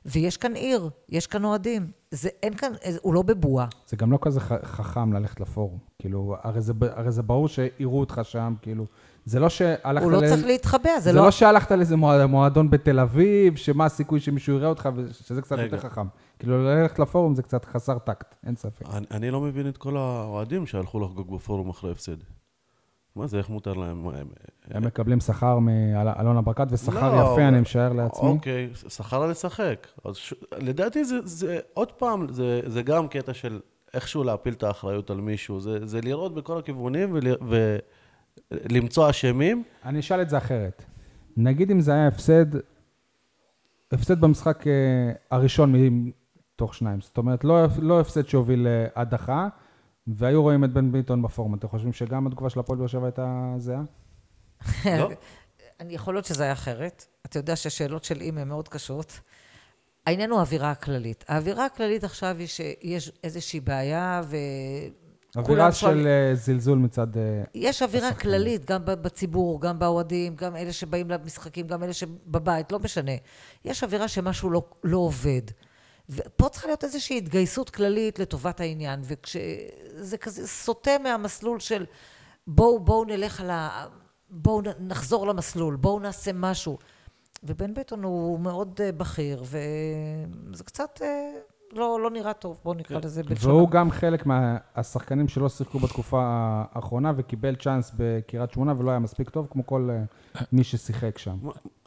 ויש כאן עיר, יש כאן אוהדים. זה, אין כאן, אה, הוא לא בבועה. זה גם לא כזה ח- חכם ללכת לפורום. כאילו, הרי זה, הרי זה ברור שיראו אותך שם, כאילו. זה לא שהלכת הוא לא לאיזה- צריך להתחבא, זה זה לא... לא שהלכת לאיזה מועד- מועדון בתל אביב, שמה הסיכוי שמישהו יראה אותך, שזה קצת רגע. יותר חכם. כאילו, ללכת לפורום זה קצת חסר טקט, אין ספק. אני, אני לא מבין את כל האוהדים שהלכו לחגוג בפורום אחרי הפסד. מה זה, איך מותר להם? הם- הם מקבלים שכר מאלונה ברקת, ושכר לא, יפה, אני משער לעצמי. אוקיי, שכר לשחק. אז ש... לדעתי זה, זה, עוד פעם, זה, זה גם קטע של איכשהו להפיל את האחריות על מישהו. זה, זה לראות בכל הכיוונים ול, ולמצוא אשמים. אני אשאל את זה אחרת. נגיד אם זה היה הפסד, הפסד במשחק אה, הראשון מתוך שניים. זאת אומרת, לא, לא הפסד שהוביל להדחה, והיו רואים את בן ביטון בפורום. אתם חושבים שגם התגובה של הפועל באר שבע הייתה זהה? לא? אני יכול להיות שזה היה אחרת. אתה יודע ששאלות של אימא הן מאוד קשות. העניין הוא האווירה הכללית. האווירה הכללית עכשיו היא שיש איזושהי בעיה, ו... אווירה של שואלים- אה, זלזול מצד... אה, יש אווירה השחקנים. כללית, גם בציבור, גם באוהדים, גם אלה שבאים למשחקים, גם אלה שבבית, לא משנה. יש אווירה שמשהו לא, לא עובד. ופה צריכה להיות איזושהי התגייסות כללית לטובת העניין, וכשזה כזה סוטה מהמסלול של בואו, בואו נלך על ה... בואו נחזור למסלול, בואו נעשה משהו. ובן ביטון הוא מאוד אה, בכיר, וזה קצת אה, לא, לא נראה טוב, בואו נקרא לזה בלשון... והוא גם חלק מהשחקנים שלא שיחקו בתקופה האחרונה, וקיבל צ'אנס בקריית שמונה, ולא היה מספיק טוב, כמו כל אה, מי ששיחק שם.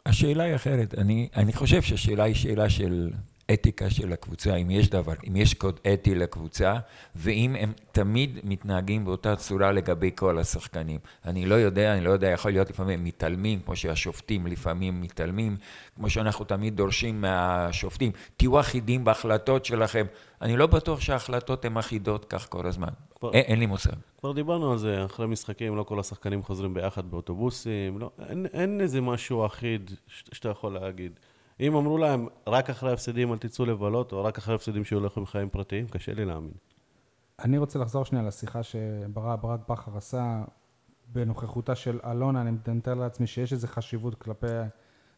השאלה היא אחרת. אני, אני חושב שהשאלה היא שאלה של אתיקה של הקבוצה, אם יש דבר, אם יש קוד אתי לקבוצה, ואם הם תמיד מתנהגים באותה צורה לגבי כל השחקנים. אני לא יודע, אני לא יודע, יכול להיות לפעמים מתעלמים, כמו שהשופטים לפעמים מתעלמים, כמו שאנחנו תמיד דורשים מהשופטים, תהיו אחידים בהחלטות שלכם. אני לא בטוח שההחלטות הן אחידות כך כל הזמן. כבר- אין, אין לי מושג. כבר דיברנו על זה, אחרי משחקים לא כל השחקנים חוזרים ביחד באוטובוסים, לא, אין, אין איזה משהו אחיד ש, שאתה יכול להגיד. אם אמרו להם, רק אחרי ההפסדים אל תצאו לבלות, או רק אחרי ההפסדים שיהיו לכם חיים פרטיים, קשה לי להאמין. אני רוצה לחזור שנייה לשיחה שברק ברק בכר עשה בנוכחותה של אלונה, אני מתאר לעצמי שיש איזו חשיבות כלפי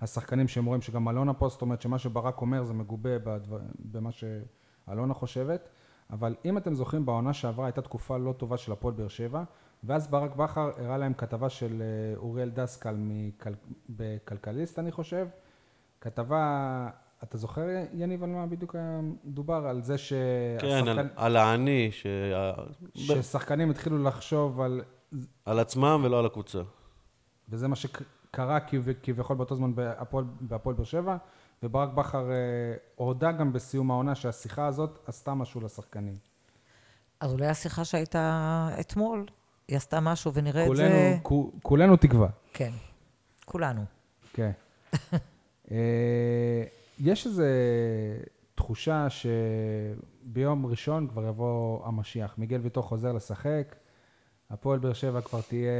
השחקנים שהם רואים שגם אלונה פה, זאת אומרת שמה שברק אומר זה מגובה בדבר, במה שאלונה חושבת, אבל אם אתם זוכרים, בעונה שעברה הייתה תקופה לא טובה של הפועל באר שבע, ואז ברק בכר הראה להם כתבה של אה, אוריאל דסקל מכל, בכלכליסט, אני חושב, כתבה, אתה זוכר, יניב, על מה בדיוק היה מדובר? על זה כן, על, על האני, שה... ששחקנים התחילו לחשוב על... על עצמם ולא על הקבוצה. וזה מה שקרה כב- כביכול באותו זמן בהפועל באר שבע, וברק בכר אה, הודה גם בסיום העונה שהשיחה הזאת עשתה משהו לשחקנים. אז אולי השיחה שהייתה אתמול, היא עשתה משהו ונראה את כולנו, זה... כו- כולנו תקווה, כן, כולנו. כן. אה, יש איזו תחושה שביום ראשון כבר יבוא המשיח. מיגל ויטור חוזר לשחק, הפועל באר שבע כבר תהיה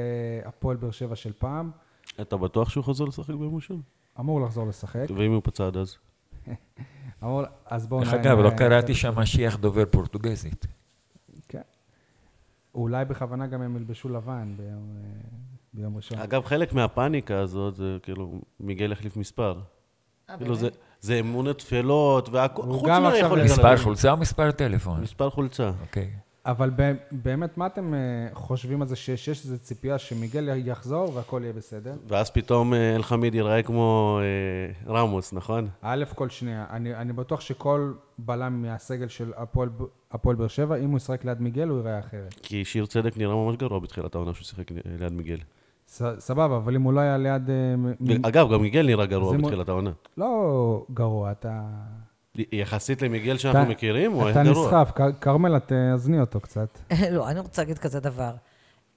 הפועל באר שבע של פעם, אתה בטוח שהוא חוזר לשחק ביום ראשון? אמור לחזור לשחק. ואם הוא פצע עד אז? אמור, אז בואו... דרך אגב, לא קראתי שהמשיח דובר פורטוגזית. כן. אולי בכוונה גם הם ילבשו לבן ביום, אה, ביום ראשון. אגב, חלק מהפאניקה הזאת זה כאילו, מיגל החליף מספר. כאילו זה, זה אמונות טפלות, והכל, הוא חוץ גם עכשיו מהיכולת מספר חולצה או מספר טלפון? מספר חולצה. אוקיי. אבל ב- באמת, מה אתם אה, חושבים על זה שיש יש איזו ציפייה שמיגל יחזור והכל יהיה בסדר? ואז פתאום אה, אלחמיד ייראה כמו אה, רמוס, נכון? א', כל שנייה, אני, אני בטוח שכל בלם מהסגל של הפועל, ב- הפועל באר שבע, אם הוא ישחק ליד מיגל, הוא ייראה אחרת. כי שיר צדק נראה ממש גרוע בתחילת העונה שהוא שיחק ליד מיגל. ס, סבבה, אבל אם הוא לא היה ליד... אה, אגב, גם מיגל נראה גרוע בתחילת העונה. לא גרוע, אתה... יחסית למיגל שאנחנו אתה- מכירים, הוא אתה היה גרוע. נסחף, כ- כרמל, את תאזני אותו קצת. לא, אני רוצה להגיד כזה דבר.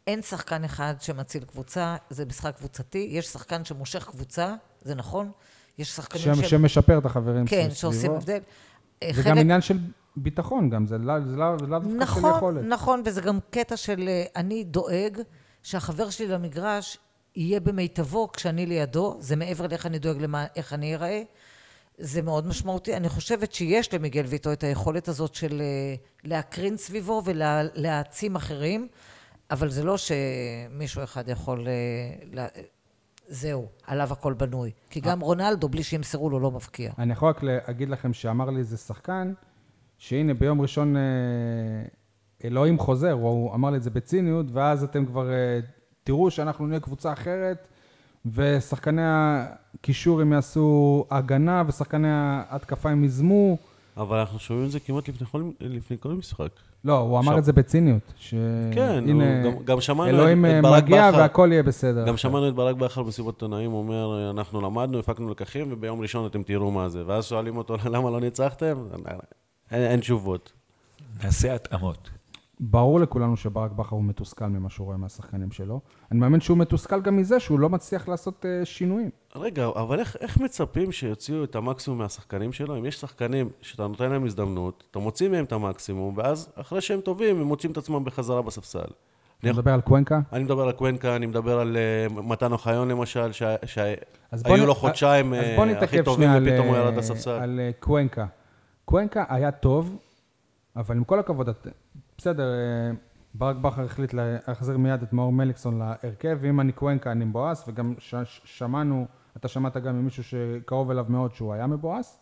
אין שחקן אחד שמציל קבוצה, זה משחק קבוצתי. יש שחקן שמושך קבוצה, זה נכון. יש שחקנים ש- ש... שמשפר את החברים כן, סביבו. שעושים הבדל. אה, זה חלק- גם עניין של ביטחון גם, זה לא זה לא- זה לאו דווקא של נכון, יכולת. נכון, וזה גם קטע של אה, אני דואג שהחבר שלי למגרש יהיה במיטבו כשאני לידו, זה מעבר לאיך אני דואג למה, איך אני אראה. זה מאוד משמעותי. אני חושבת שיש למיגל ויטו את היכולת הזאת של אה, להקרין סביבו ולהעצים אחרים, אבל זה לא שמישהו אחד יכול... אה, לה... זהו, עליו הכל בנוי. כי גם רונלדו, בלי שימסרו לו, לא מבקיע. אני יכול רק להגיד לכם שאמר לי איזה שחקן, שהנה ביום ראשון אה, אלוהים חוזר, הוא אמר לי את זה בציניות, ואז אתם כבר אה, תראו שאנחנו נהיה קבוצה אחרת, ושחקני הקישור הם יעשו הגנה, ושחקני ההתקפה הם יזמו. אבל אנחנו שומעים את זה כמעט לפני כל, לפני כל משחק. לא, הוא אמר שם- את זה בציניות. כן, שהנה, הוא- גם- גם שמענו את- אלוהים את אה, ברק מגיע בכר. והכל יהיה בסדר. גם שמענו את ברק בכר במסיבות עיתונאים, הוא אומר, אנחנו למדנו, הפקנו לקחים, וביום ראשון אתם תראו מה זה. ואז שואלים אותו, למה לא ניצחתם? אין, אין תשובות. נעשה התאמות. ברור לכולנו שברק בכר הוא מתוסכל ממה שהוא רואה מהשחקנים שלו. אני מאמין שהוא מתוסכל גם מזה שהוא לא מצליח לעשות אה, שינויים. רגע, אבל איך, איך מצפים שיוציאו את המקסימום מהשחקנים שלו? אם יש שחקנים שאתה נותן להם הזדמנות, אתה מוציא מהם את המקסימום, ואז אחרי שהם טובים, הם מוצאים את עצמם בחזרה בספסל. אתה מדבר על קוונקה? אני מדבר על קוונקה, אני מדבר על uh, מתן אוחיון למשל, שהיו לו חודשיים אה, הכי טובים, ופתאום הוא אה, ירד לספסל. על אה, קוונקה. קוונקה היה טוב, אבל עם כל הכבוד, בסדר, אה, ברק בכר החליט להחזיר מיד את מאור מליקסון להרכב, ואם אני קוונקה אני מבואס, וגם ש- שמענו, אתה שמעת גם ממישהו שקרוב אליו מאוד שהוא היה מבואס,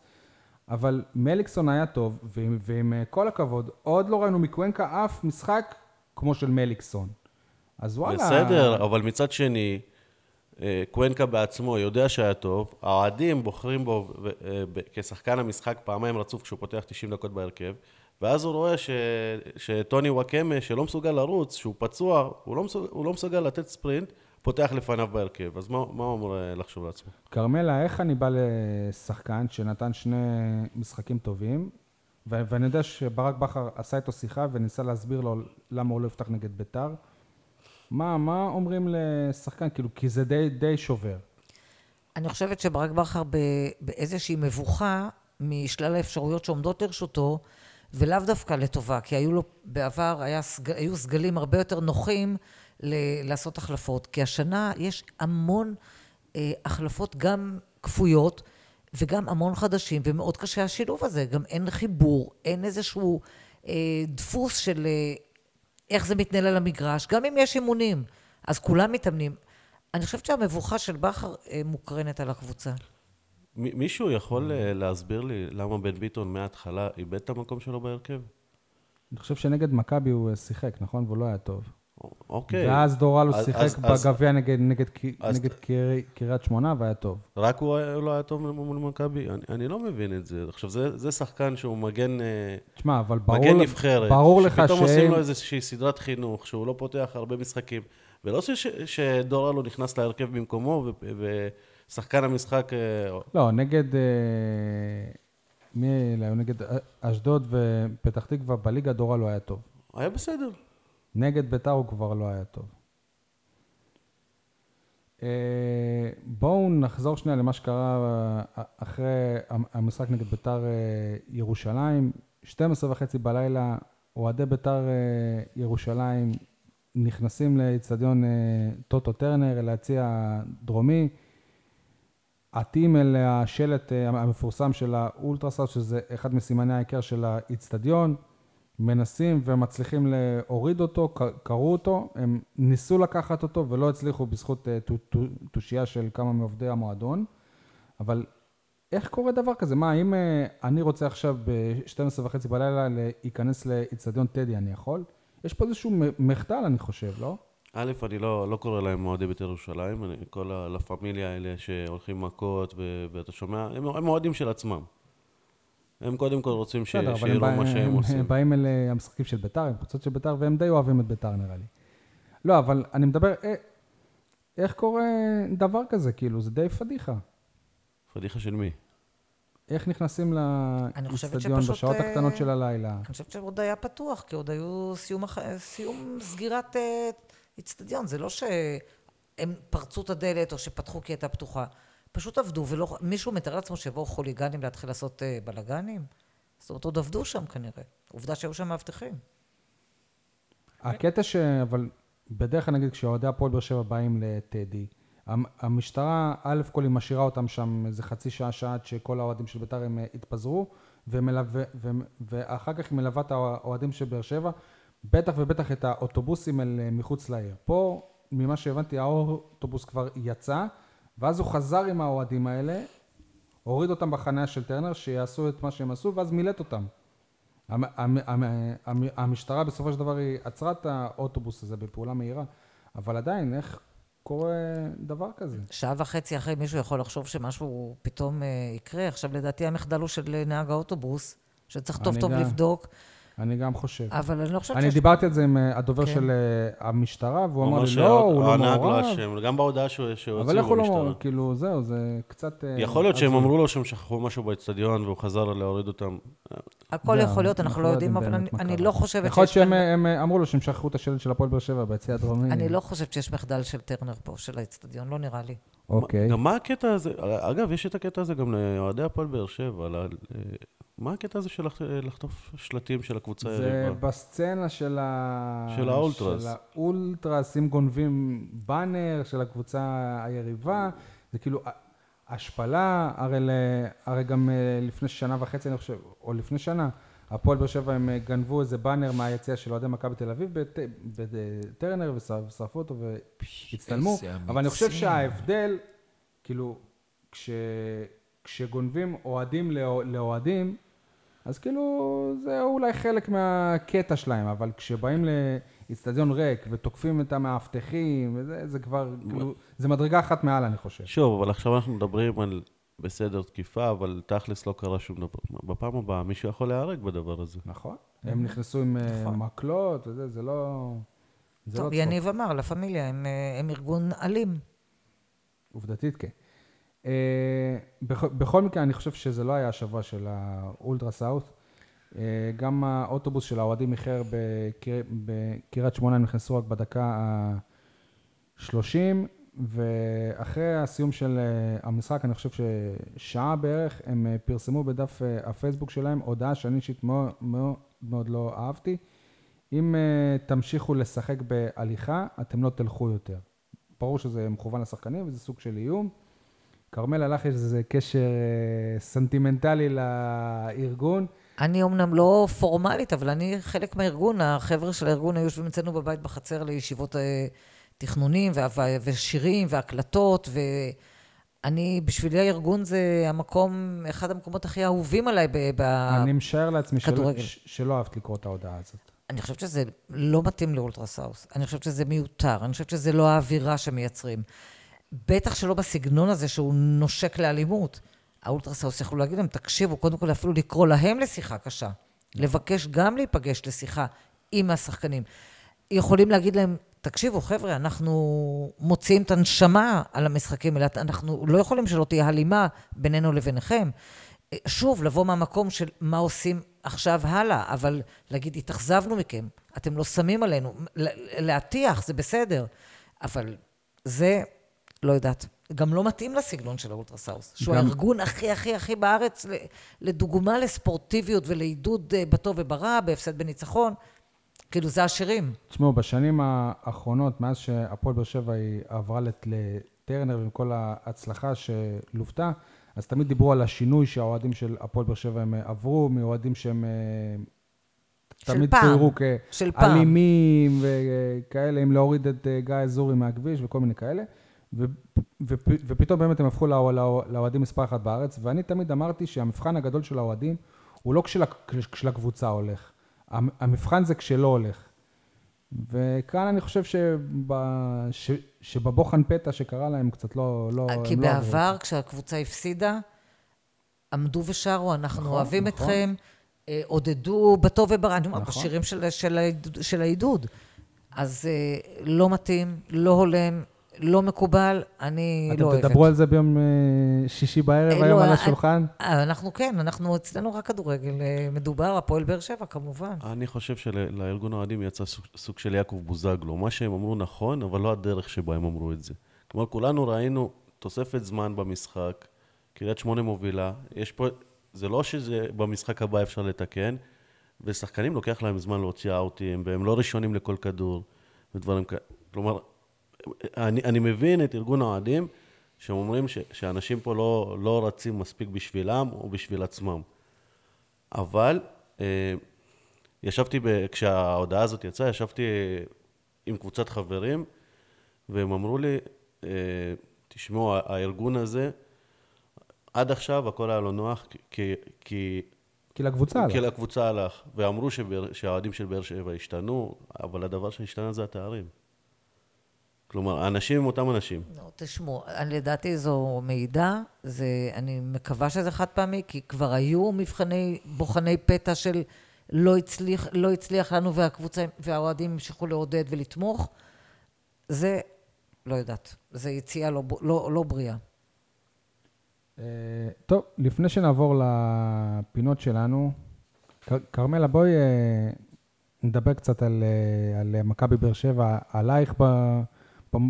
אבל מליקסון היה טוב, ועם, ועם אה, כל הכבוד, עוד לא ראינו מקוונקה אף משחק כמו של מליקסון. אז וואלה... בסדר, אבל מצד שני, אה, קוונקה בעצמו יודע שהיה טוב, האוהדים בוחרים בו כשחקן המשחק פעמיים רצוף כשהוא פותח 90 דקות בהרכב, ואז הוא רואה ש... שטוני וואקמה, שלא מסוגל לרוץ, שהוא פצוע, הוא לא, מסוג... הוא לא מסוגל לתת ספרינט, פותח לפניו בהרכב. אז מה, מה הוא אמור אה, לחשוב לעצמו? כרמלה, איך אני בא לשחקן שנתן שני משחקים טובים, ו- ואני יודע שברק בכר עשה איתו שיחה וניסה להסביר לו למה הוא לא יפתח נגד ביתר. מה, מה אומרים לשחקן? כאילו, כי זה די, די שובר. אני חושבת שברק בכר באיזושהי מבוכה משלל האפשרויות שעומדות לרשותו, ולאו דווקא לטובה, כי היו לו בעבר, היה, היו סגלים הרבה יותר נוחים ל- לעשות החלפות. כי השנה יש המון אה, החלפות גם כפויות וגם המון חדשים, ומאוד קשה השילוב הזה. גם אין חיבור, אין איזשהו אה, דפוס של אה, איך זה מתנהל על המגרש, גם אם יש אימונים, אז כולם מתאמנים. אני חושבת שהמבוכה של בכר אה, מוקרנת על הקבוצה. מישהו יכול אה, להסביר לי למה בן ביטון מההתחלה איבד את המקום שלו בהרכב? אני חושב שנגד מכבי הוא אה, שיחק, נכון? והוא לא היה טוב. אוקיי. ואז דורלו אז- שיחק בגביע נגד, נגד, אז- נגד קרי- קריית שמונה והיה טוב. רק הוא היה- לא היה טוב מול מכבי? אני, אני לא מבין את זה. עכשיו, זה, זה שחקן שהוא מגן, אה, תשמע, אבל ברור, מגן נבחרת. ברור לך שפתאום עושים. לו איזושהי סדרת חינוך, שהוא לא פותח הרבה משחקים. ולא ש, שדורלו נכנס להרכב במקומו, ו, ושחקן המשחק... אה, לא, נגד... אה, מי אלה? נגד אשדוד ופתח תקווה בליגה דורה לא היה טוב. היה בסדר. נגד ביתר הוא כבר לא היה טוב. אה, בואו נחזור שנייה למה שקרה אה, אחרי המשחק נגד ביתר אה, ירושלים. 12 וחצי בלילה, אוהדי ביתר אה, ירושלים נכנסים לאצטדיון אה, טוטו טרנר, אל היציע הדרומי. עטים אל השלט אה, המפורסם של האולטרסאוט, שזה אחד מסימני ההיכר של האיצטדיון. מנסים ומצליחים להוריד אותו, ק- קראו אותו, הם ניסו לקחת אותו ולא הצליחו בזכות אה, תו- תו- תושייה של כמה מעובדי המועדון, אבל איך קורה דבר כזה? מה, אם אה, אני רוצה עכשיו ב-12 וחצי בלילה להיכנס לאיצטדיון טדי, אני יכול? יש פה איזשהו מחדל, אני חושב, לא? א', אני לא, לא קורא להם אוהדי בית"ר ירושלים, אני, כל הלה פמיליה האלה שהולכים מכות, ו, ואתה שומע, הם, הם אוהדים של עצמם. הם קודם כל רוצים ש, בסדר, הם, שיראו מה שהם הם, עושים. הם באים אל אה, המשחקים של ביתר, הם קבוצות של ביתר, והם די אוהבים את ביתר נראה לי. לא, אבל אני מדבר, אה, איך קורה דבר כזה? כאילו, זה די פדיחה. פדיחה של מי? איך נכנסים לאיצטדיון בשעות אה, הקטנות של הלילה? אני חושבת שעוד היה פתוח, כי עוד היו סיום. סיום סגירת אה, איצטדיון. זה לא שהם פרצו את הדלת או שפתחו כי הייתה פתוחה. פשוט עבדו, ולא... מישהו מתאר לעצמו שיבואו חוליגנים להתחיל לעשות אה, בלאגנים? זאת אומרת, עוד עבדו שם כנראה. עובדה שהיו שם מאבטחים. הקטע ש... אבל בדרך כלל נגיד כשאוהדי הפועל באר שבע באים לטדי, המ- המשטרה, א' כל היא משאירה אותם שם איזה חצי שעה, שעה עד שכל האוהדים של בית"ר הם אה, יתפזרו, ומלווה, ו, ואחר כך היא מלווה את האוהדים של באר שבע, בטח ובטח את האוטובוסים אל מחוץ לעיר. פה, ממה שהבנתי, האוטובוס כבר יצא, ואז הוא חזר עם האוהדים האלה, הוריד אותם בחניה של טרנר, שיעשו את מה שהם עשו, ואז מילט אותם. המ- המ- המ- המ- המשטרה בסופו של דבר היא עצרה את האוטובוס הזה בפעולה מהירה, אבל עדיין, איך קורה דבר כזה? שעה וחצי אחרי מישהו יכול לחשוב שמשהו פתאום אה, יקרה. עכשיו, לדעתי המחדל הוא של נהג האוטובוס, שצריך טוב טוב גם- לבדוק, אני גם חושב. אבל אני לא חושבת אני שיש... דיברתי על זה עם אה, הדובר כן. של אה, המשטרה, והוא אמר לי, לא, הוא לא הנהג מעורב. אשם, גם בהודעה שהוא- שהוציאו אבל איך הוא לא במשטרה. מעורב? כאילו, זהו, זה קצת... אה, יכול להיות שהם. אמרו לו שהם שכחו משהו באצטדיון והוא חזר להוריד אותם. הכל יכול להיות, אנחנו לא יודעים, אבל אני-. לא חושבת יכול להיות שיש... שהם אמרו לו שהם שכחו את השלט של הפועל באר שבע ביציע הדרומי. אני לא חושבת שיש מחדל של טרנר פה, של האצטדיון, לא נראה לי. אוקיי. גם מה הקטע הזה, אגב, יש את הקטע הזה גם לאוהדי הפועל באר שבע, מה הקטע הזה של לח- לחטוף שלטים של הקבוצה זה היריבה? בסצנה של ה... של האולטרס. של האולטרס, אם גונבים באנר של הקבוצה היריבה, זה כאילו השפלה, הרי, ל... הרי גם אה, לפני שנה וחצי, אני חושב, או לפני שנה, הפועל באר שבע הם אה, גנבו איזה באנר מהיציע של אוהדי מכבי תל אביב בטרנר ושרפו אותו והצטלמו, אבל אני חושב. שההבדל, כאילו, כש... כשגונבים אוהדים לאוה- לאוהדים, אז כאילו, זה אולי חלק מהקטע שלהם, אבל כשבאים לאיצטדיון ריק ותוקפים את המאבטחים, וזה, זה כבר, כאילו, זה מדרגה אחת מעל, אני חושב. שוב, אבל עכשיו אנחנו מדברים על בסדר תקיפה, אבל תכלס לא קרה שום דבר. בפעם הבאה מישהו יכול להיהרג בדבר הזה. נכון. הם נכנסו עם אה, נכון. מקלות וזה, זה לא... זה לא טוב, צחוק. יניב אמר, לה פמיליה, הם, אה, הם ארגון אלים. עובדתית כן. אה, בכל, מקרה, אני חושב שזה לא היה השבוע של האולטרה סאוט. אה, גם האוטובוס של האוהדים איחר בקר- בקריית שמונה, הם נכנסו רק בדקה ה-30, ואחרי הסיום של אה, המשחק, אני חושב ששעה בערך, הם פרסמו בדף הפייסבוק שלהם הודעה שאני אישית מאוד, מאוד, מאוד לא אהבתי. אם תמשיכו לשחק בהליכה, אתם לא תלכו יותר. ברור שזה מכוון לשחקנים וזה סוג של איום. כרמל, לך יש איזה קשר אה, סנטימנטלי לארגון. אני אומנם לא פורמלית, אבל אני חלק מהארגון, החבר'ה של הארגון היו יושבים אצלנו בבית בחצר לישיבות אה, תכנונים ושירים והקלטות, ואני, בשבילי הארגון זה המקום, אחד המקומות הכי אהובים עליי ב... ב... אני משער לעצמי שלא, שלא אהבת לקרוא את ההודעה הזאת. אני חושבת שזה לא מתאים לאולטרסאוס. אני חושבת שזה מיותר. אני חושבת שזה לא האווירה שמייצרים. בטח שלא בסגנון הזה שהוא נושק לאלימות. האולטרסאוס יכלו להגיד להם, תקשיבו, קודם כל אפילו לקרוא להם לשיחה קשה. לבקש גם להיפגש לשיחה עם השחקנים. יכולים להגיד להם, תקשיבו, חבר'ה, אנחנו מוציאים את הנשמה על המשחקים האלה, אנחנו לא יכולים שלא תהיה הלימה בינינו לביניכם. שוב, לבוא מהמקום של מה עושים עכשיו הלאה, אבל להגיד, התאכזבנו מכם, אתם לא שמים עלינו, להטיח, זה בסדר, אבל זה, לא יודעת, גם לא מתאים לסגנון של האולטרסאוס, שהוא גם- הארגון הכי הכי הכי בארץ, לדוגמה לספורטיביות ולעידוד אה, בטוב וברע, בהפסד בניצחון, כאילו זה השירים. תשמעו, בשנים האחרונות, מאז שהפועל באר שבע היא עברה לט- לטרנר ועם כל ההצלחה שלוותה, אז תמיד דיברו על השינוי שהאוהדים של הפועל באר שבע הם אה, עברו, מאוהדים שהם אה, תמיד צוירו. כאלימים וכאלה, אם להוריד את גיא אזורי מהכביש וכל מיני כאלה. ופתאום באמת הם הפכו לאוה- לאוה- לאוהדים מספר אחת בארץ, ואני תמיד אמרתי שהמבחן הגדול של האוהדים הוא לא כשל- כשלקבוצה הולך, המ- המבחן זה כשלא הולך. וכאן אני חושב שב, ש, שבבוחן פתע שקרה להם קצת לא... לא כי הם לא. בעבר, כשהקבוצה הפסידה, עמדו ושרו, אנחנו נכון, אוהבים נכון. אתכם, אה, עודדו בטוב וברע, נכון. בשירים של, של, של העידוד. אז אה, לא מתאים, לא הולם, לא מקובל, אני לא אוהבת. אתם תדברו על זה ביום אה, שישי בערב אה, היום לא, על אה, השולחן? אנחנו כן, אנחנו אצלנו רק כדורגל מדובר, הפועל באר שבע כמובן. אני חושב שלארגון האוהדים יצא סוג של יעקב בוזגלו. מה שהם אמרו נכון, אבל לא הדרך שבה הם אמרו את זה. כלומר, כולנו ראינו תוספת זמן במשחק, קריית שמונה מובילה, יש פה, זה לא שזה במשחק הבא אפשר לתקן, ושחקנים לוקח להם זמן להוציא אאוטים, והם לא ראשונים לכל כדור, ודברים כאלה. כלומר, אני, אני מבין את ארגון האוהדים, שאומרים ש, שאנשים פה לא, לא רצים מספיק בשבילם או בשביל עצמם. אבל אה, ישבתי, ב, כשההודעה הזאת יצאה, ישבתי עם קבוצת חברים, והם אמרו לי, אה, תשמעו, הארגון הזה, עד עכשיו הכל היה לו נוח, כי, כי כי לקבוצה הלך. כי לקבוצה הלך, ואמרו שהאוהדים של באר שבע השתנו, אבל הדבר שהשתנה זה התארים. כלומר, האנשים הם אותם אנשים. לא, תשמעו, לדעתי זו מידע, זה, אני מקווה שזה חד פעמי, כי כבר היו מבחני, בוחני פתע של לא הצליח, לא הצליח לנו והקבוצה, והאוהדים המשיכו לעודד ולתמוך. זה, לא יודעת, זה יציאה לא, לא, לא בריאה. אה, טוב, לפני שנעבור לפינות שלנו, כרמלה, בואי אה, נדבר קצת על, אה, על מכבי באר שבע, עלייך ב- ב-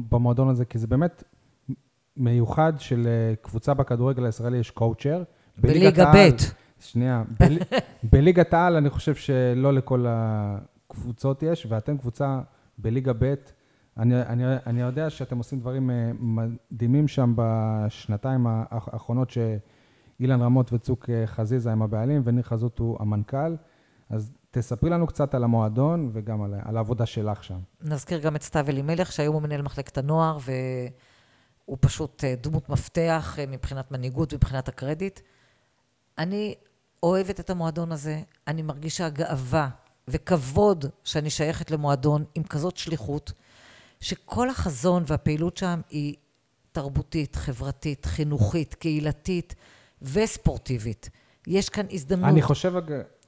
במועדון הזה, כי זה באמת מיוחד שלקבוצה בכדורגל הישראלי יש קואוצ'ר. בליגה ב'. שנייה, בל, בליגת העל אני חושב שלא לכל הקבוצות יש, ואתם קבוצה בליגה ב'. אני, אני, אני יודע שאתם עושים דברים אה, מדהימים שם בשנתיים האח- האחרונות שאילן רמות וצוק אה, חזיזה הם הבעלים וניר חזות הוא המנכ"ל. אז תספרי לנו קצת על המועדון וגם על, על העבודה שלך שם. נזכיר גם את סתיו אלימלך, שהיום הוא מנהל מחלקת הנוער, והוא פשוט אה, דמות מפתח אה, מבחינת מנהיגות ומבחינת הקרדיט. אני אוהבת את המועדון הזה, אני מרגישה גאווה וכבוד שאני שייכת למועדון עם כזאת שליחות, שכל החזון והפעילות שם היא תרבותית, חברתית, חינוכית, קהילתית וספורטיבית. יש כאן הזדמנות. אני חושב,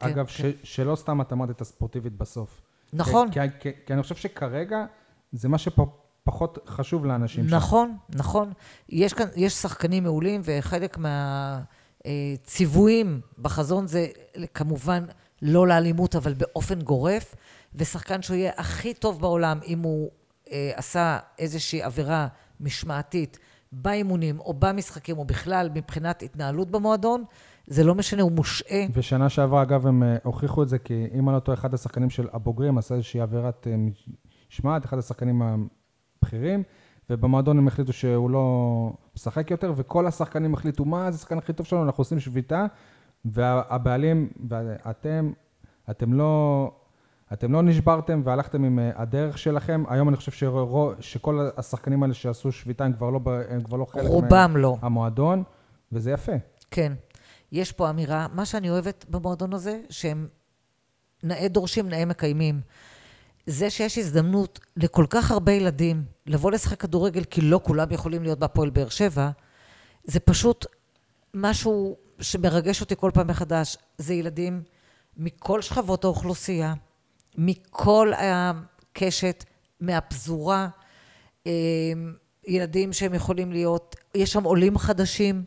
כן, אגב, כן. ש, שלא סתם את אמרת את הספורטיבית בסוף. נכון. כי, כי, כי אני חושב שכרגע זה מה שפחות חשוב לאנשים שם. נכון, נכון. יש כאן, יש שחקנים מעולים, וחלק מהציוויים בחזון זה כמובן לא לאלימות, אבל באופן גורף, ושחקן שהוא יהיה הכי טוב בעולם אם הוא אה, עשה איזושהי עבירה משמעתית באימונים או במשחקים, או בכלל מבחינת התנהלות במועדון, זה לא משנה, הוא מושעה. ושנה שעברה, אגב, הם אה, הוכיחו את זה, כי אם אני לא טועה, אחד השחקנים של הבוגרים עשה איזושהי עבירת אה, משמעת, אחד השחקנים הבכירים, ובמועדון הם החליטו שהוא לא משחק יותר, וכל השחקנים החליטו, מה, זה השחקן הכי טוב שלנו, אנחנו עושים שביתה, והבעלים, ואתם, אתם לא... אתם לא נשברתם והלכתם עם אה, הדרך שלכם. היום אני חושב שרו, שכל השחקנים האלה שעשו שביתה הם כבר לא, הם כבר לא חלק רובם לא. מהמועדון, וזה יפה. כן. יש פה אמירה, מה שאני אוהבת במועדון הזה, שהם נאה דורשים, נאה מקיימים. זה שיש הזדמנות לכל כך הרבה ילדים לבוא לשחק כדורגל, כי לא כולם יכולים להיות בהפועל באר שבע, זה פשוט משהו שמרגש אותי כל פעם מחדש. זה ילדים מכל שכבות האוכלוסייה, מכל הקשת, מהפזורה, אה, ילדים שהם יכולים להיות, יש שם עולים חדשים,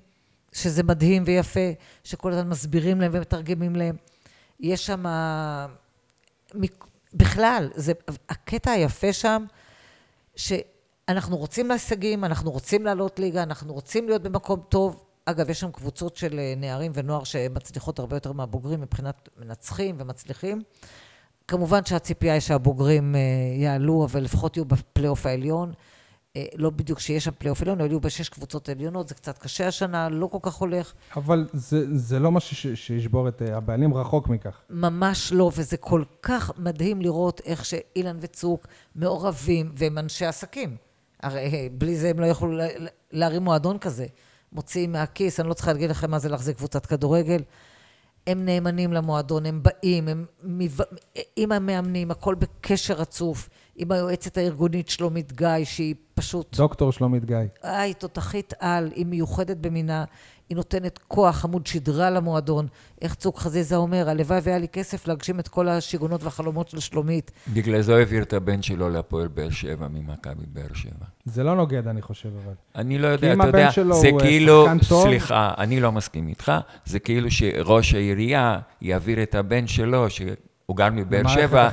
שזה מדהים ויפה, שכל הזמן מסבירים להם ומתרגמים להם. יש שם, בכלל, זה, הקטע היפה שם, שאנחנו רוצים להישגים, אנחנו רוצים לעלות ליגה, אנחנו רוצים להיות במקום טוב. אגב, יש שם קבוצות של אה, נערים ונוער שמצליחות הרבה יותר מהבוגרים מבחינת מנצחים ומצליחים. כמובן שהציפייה היא שהבוגרים אה, יעלו, אבל לפחות יהיו בפלייאוף העליון. אה, לא בדיוק שיש שם פלייאוף עליון, יהיו בשש קבוצות עליונות, זה קצת קשה השנה, לא כל כך הולך. אבל זה, זה לא משהו שישבור את אה, הבעלים, רחוק מכך. ממש לא, וזה כל כך מדהים לראות איך שאילנה וצוות מעורבים, והם אנשי עסקים. הרי אה, בלי זה הם לא יכלו לה- להרים מועדון כזה. מוציאים מהכיס, אני לא צריכה להגיד לכם מה זה להחזיק קבוצת כדורגל. הם נאמנים למועדון, הם באים, הם מב... עם המאמנים, הכל בקשר רצוף, עם היועצת הארגונית שלומית גיא, שהיא פשוט... דוקטור שלומית גיא. אה, היא תותחית על, היא מיוחדת במינה, היא נותנת כוח, עמוד שדרה למועדון. איך צוק חזיזה אומר, הלוואי והיה לי כסף להגשים את כל השיגעונות והחלומות של שלומית. בגלל זה הוא העביר את הבן שלו להפועל באר שבע ממכבי באר שבע. זה לא נוגד, אני חושב, אבל. אני לא יודע, אם אתה הבן יודע, שלו זה הוא, אה, כאילו, סליחה, אני לא מסכים איתך, זה כאילו שראש העירייה יעביר את הבן שלו, שהוא גר מבאר שבע,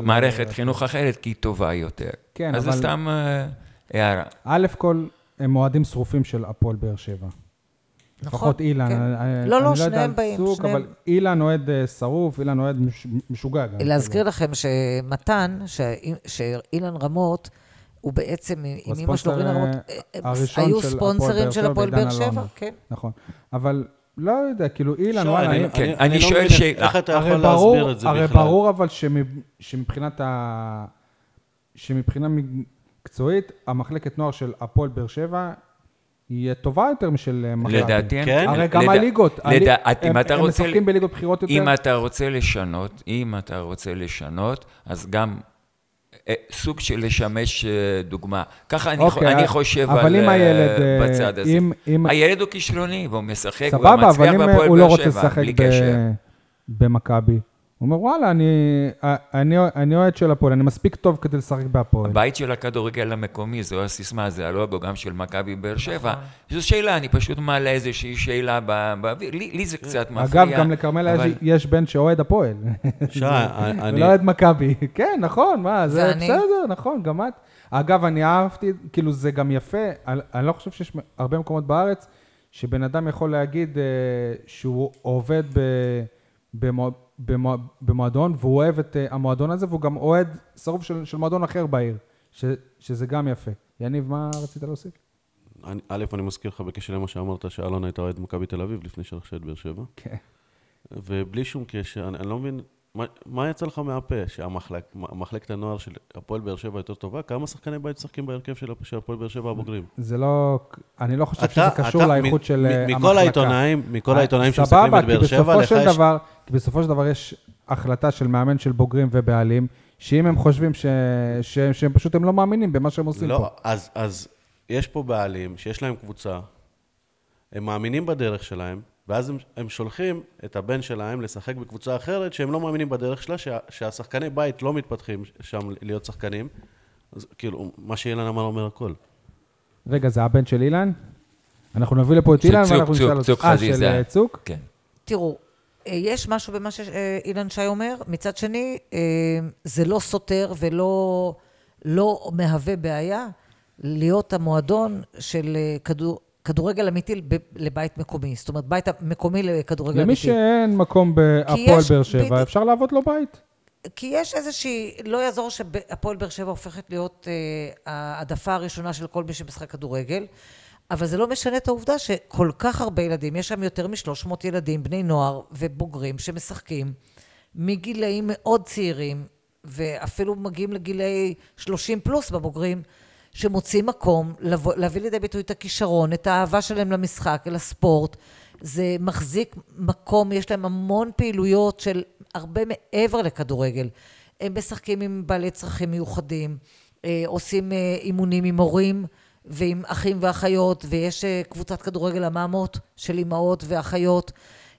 ממערכת חינוך אחרת, כי היא טובה יותר. כן, אז אבל- זה סתם אה, הערה. א' כל, הם אוהדים שרופים של הפועל באר שבע. נכון? לפחות אילן. כן. אני- לא, אני לא, יודע שניהם על באים, צוק, שניהם. אבל אילן אוהד אה, שרוף, אילן אוהד מש- משוגע גם. להזכיר לכם שמתן, ש- שאילן רמות, הוא בעצם, עם הוא אמא שלו, רינה רמות, אה, אה, היו של הפועל ספונסרים באר של שבע הפועל באר שבע. כן. נכון. אבל לא יודע, כאילו אילן, וואלה, אני- אם- כן, אני- אני אני לא שואל שאלה. איך אתה הרי יכול ברור, להסביר את זה הרי בכלל. ברור אבל שמב- שמבחינת ה... שמבחינה מקצועית, המחלקת נוער של הפועל באר שבע היא טובה יותר משל אה, מכבי. לדעתי, כן? הרי גם לדע- הליגות, הליג- לדע- אם הם- אתה הם רוצה- משחקים בליגות בכירות יותר. אם אתה רוצה לשנות, אם אתה רוצה לשנות, אז גם סוג של לשמש אה, דוגמה. ככה אני, אוקיי, אני חושב אבל על, אם אה, הילד, אה, בצד הזה. אם- אם- הילד הוא כישרוני, והוא משחק, והוא סבבה, אבל מצליח אם בהפועל הוא לא באר רוצה שבע, לשחק בלי ב- קשר. במכבי, הוא אומר, וואלה, אני, אני, אני אוהד של הפועל, אני מספיק טוב כדי לשחק בהפועל. הבית של הכדורגל המקומי, זו הסיסמה, זה הלוגו גם של מכבי באר שבע. נכון. זו שאלה, אני פשוט מעלה איזושהי שאלה בא- באוויר. לי, לי זה קצת מפריע. אגב, גם לכרמלה אבל- יש, בן שאוהד הפועל. שי, אני- ולא אוהד מכבי. כן, נכון, מה, זה ואני? בסדר, נכון, גם את. אגב, אני אהבתי, כאילו, זה גם יפה, אני, אני לא חושב שיש הרבה מקומות בארץ שבן אדם יכול להגיד אה, שהוא עובד ב, במו, במו, במועדון, והוא אוהב את אה, המועדון הזה, והוא גם אוהד שרוף של, של מועדון אחר בעיר, ש, שזה גם יפה. יניב, מה רצית להוסיף? אני- א', אני מזכיר לך בקשר למה שאמרת, שאלון הייתה אוהד מכבי תל אביב לפני שרכשה את באר שבע. כן. ובלי שום קשר, אני, אני לא מבין, מה, מה יצא לך מהפה? שהמחלקת הנוער של הפועל באר שבע יותר טובה? כמה שחקני בית משחקים בהרכב של הפועל באר שבע הבוגרים? זה לא, אני לא חושב אתה- שזה קשור לאיכות של מ- אה, המחלקה. מכל העיתונאים, מכל אה, העיתונאים שמסתכלים את באר שבע, סבבה, כי לך בסופו של יש... דבר, כי בסופו של דבר יש החלטה של מאמן של בוגרים ובעלים, שאם הם חושבים ש... ש... שהם פשוט הם לא מאמינים במה שהם עושים לא, פה. אז, אז יש פה בעלים שיש להם קבוצה, הם מאמינים בדרך שלהם, ואז הם, הם שולחים את הבן שלהם לשחק בקבוצה אחרת שהם לא מאמינים בדרך שלה, שה, שהשחקני בית לא מתפתחים שם להיות שחקנים. אז כאילו, מה שאילן אמר אומר הכל. רגע, זה הבן של אילן? אנחנו נביא לפה את של אילן צוק, ואנחנו צוק, נשאל אותו. צוק אה, חזיזה. של אה, צוק? כן. תראו, אה, יש משהו במה שאילן שי אומר, מצד שני, אה, זה לא סותר ולא לא מהווה בעיה להיות המועדון של אה, כדור, כדורגל אמיתי לבית מקומי. זאת אומרת, בית מקומי לכדורגל למי אמיתי. שאין מקום בהפועל באר שבע. אפשר לעבוד לו בית. כי יש איזושהי, לא יעזור שהפועל באר שבע הופכת להיות אה, העדפה הראשונה של כל מי שמשחק כדורגל, אבל זה לא משנה את העובדה שכל כך הרבה ילדים, יש שם יותר מ-300 ילדים, בני נוער ובוגרים שמשחקים מגילאים מאוד צעירים, ואפילו מגיעים לגילאי 30 פלוס בבוגרים, שמוצאים מקום לבוא, להביא לידי ביטוי את הכישרון, את האהבה שלהם למשחק, לספורט. זה מחזיק מקום, יש להם המון פעילויות של הרבה מעבר לכדורגל. הם משחקים עם בעלי צרכים מיוחדים, אה, עושים אה, אימונים עם הורים ועם אחים ואחיות, ויש אה, קבוצת כדורגל המאמות של אימהות ואחיות.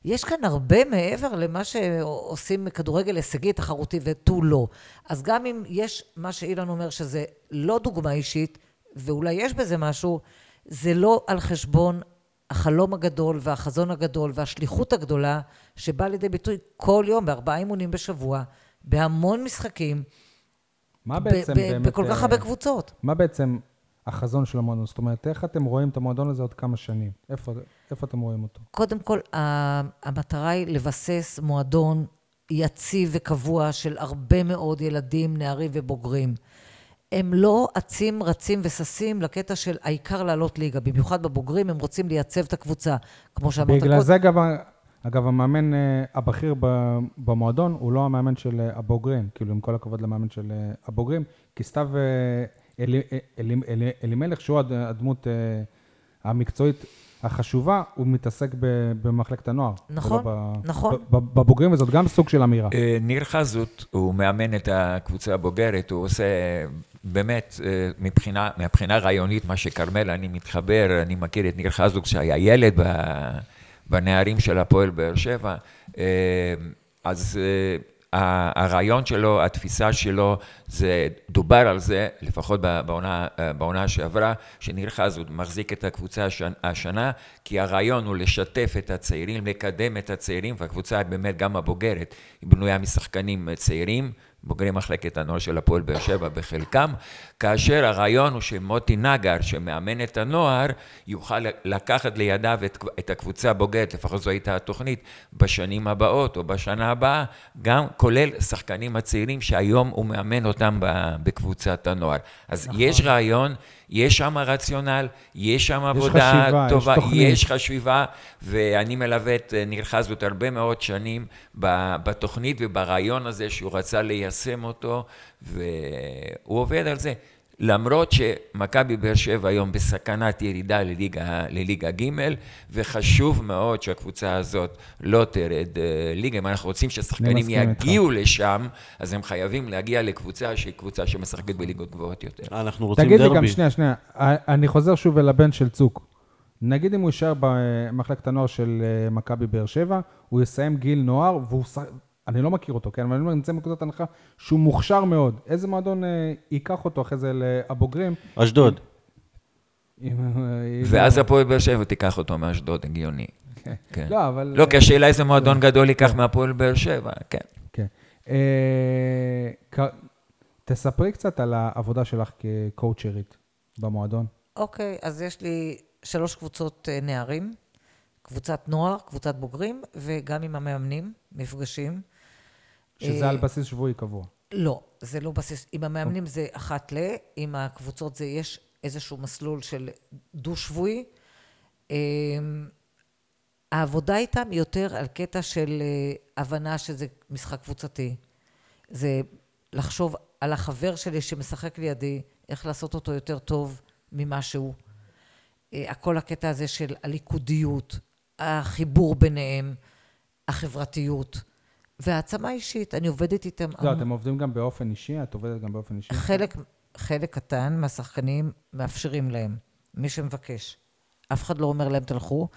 יש כאן הרבה מעבר למה שעושים כדורגל הישגי, תחרותי ותו לא. אז גם אם יש מה שאילן אומר שזה לא דוגמה אישית, ואולי יש בזה משהו, זה לא על חשבון החלום הגדול והחזון הגדול והשליחות הגדולה שבאה לידי ביטוי כל יום בארבעה אימונים בשבוע, בהמון משחקים, מה בעצם ב- באמת... בכל כך אה, הרבה קבוצות. מה בעצם החזון של המועדון? זאת אומרת, איך אתם רואים את המועדון הזה עוד כמה שנים? איפה, איפה אתם רואים אותו? קודם כל, המטרה היא לבסס מועדון יציב וקבוע של הרבה מאוד ילדים, נערים ובוגרים. הם לא אצים, רצים וששים לקטע של העיקר לעלות ליגה. במיוחד בבוגרים, הם רוצים לייצב את הקבוצה, כמו שאמרת בגלל קודם. זה, אגב, אגב, המאמן אה, הבכיר במועדון הוא לא המאמן של אה, הבוגרים, כאילו, עם כל הכבוד למאמן של אה, הבוגרים, כי סתיו אלי- אלי- אלי- אלימלך, שהוא הד- הדמות אה, המקצועית החשובה, הוא מתעסק במחלקת הנוער. נכון, נכון. בבוגרים, וזאת גם סוג של אמירה. אה, ניר חזות, הוא מאמן את הקבוצה הבוגרת, הוא עושה באמת, אה, מבחינה, מבחינה רעיונית, מה שכרמל, אני מתחבר, אני מכיר את ניר חזות שהיה ילד בנערים של הפועל באר שבע, אז הרעיון שלו, התפיסה שלו, זה, דובר על זה, לפחות בעונה, אה, בעונה שעברה, שניר חזות מחזיק את הקבוצה השנה, כי הרעיון הוא לשתף את הצעירים, לקדם את הצעירים, והקבוצה באמת גם הבוגרת, היא בנויה משחקנים צעירים בוגרי מחלקת הנוער של הפועל באר שבע בחלקם, כאשר הרעיון הוא שמוטי נגר, שמאמן את הנוער, יוכל לקחת לידיו את, את הקבוצה הבוגרת, לפחות זו הייתה התוכנית, בשנים הבאות או בשנה הבאה, גם כולל שחקנים הצעירים שהיום הוא מאמן אותם בקבוצת הנוער. אז נכון. יש רעיון, יש שם רציונל, יש שם עבודה חשיבה, טובה, יש תוכנית. יש חשיבה, ואני מלווה את ניר חזות הרבה מאוד שנים בתוכנית וברעיון הזה שהוא רצה ליישם אותו, והוא עובד על זה. למרות שמכבי באר שבע היום בסכנת ירידה לליגה, לליגה ג' וחשוב מאוד שהקבוצה הזאת לא תרד אה, ליגה. אם אנחנו רוצים ששחקנים יגיעו איתך. לשם, אז הם חייבים להגיע לקבוצה שהיא קבוצה שמשחקת בליגות גבוהות יותר. אנחנו רוצים תגיד דרבי. תגיד לי גם, שנייה, שנייה, אני חוזר שוב אל הבן של צוק. נגיד אם הוא יישאר במחלקת הנוער של אה, מכבי באר שבע, הוא יסיים גיל נוער, והוא אני לא מכיר אותו, כן, אבל אני אומר, נמצא בנקודת הנחה שהוא מוכשר מאוד. איזה מועדון אה, ייקח אותו אחרי זה לבוגרים? אשדוד. ואז הפועל באר שבע תיקח אותו מאשדוד, הגיוני. כן. כן. לא, אבל... לא, כי השאלה איזה מועדון כן. גדול ייקח מהפועל באר שבע, כן. כן. אה, תספרי קצת על העבודה שלך כקואוצ'רית במועדון. אוקיי, אז יש לי שלוש קבוצות אה, נערים, קבוצת נוער, קבוצת בוגרים, וגם עם המאמנים, מפגשים. שזה על בסיס שבועי קבוע. לא, זה לא בסיס, עם המאמנים זה אחת ל, עם הקבוצות זה יש איזשהו מסלול של דו-שבועי. אמ, העבודה איתם היא יותר על קטע של אה, הבנה שזה משחק קבוצתי. זה לחשוב על החבר שלי שמשחק לידי, איך לעשות אותו יותר טוב ממה שהוא. אה, הכל הקטע הזה של הליכודיות, החיבור ביניהם, החברתיות. והעצמה אישית, אני עובדת איתם... לא, אתם עובדים גם באופן אישי? את עובדת גם באופן אישי? חלק, חלק קטן מהשחקנים מאפשרים להם, מי שמבקש. אף אחד לא אומר להם, תלכו.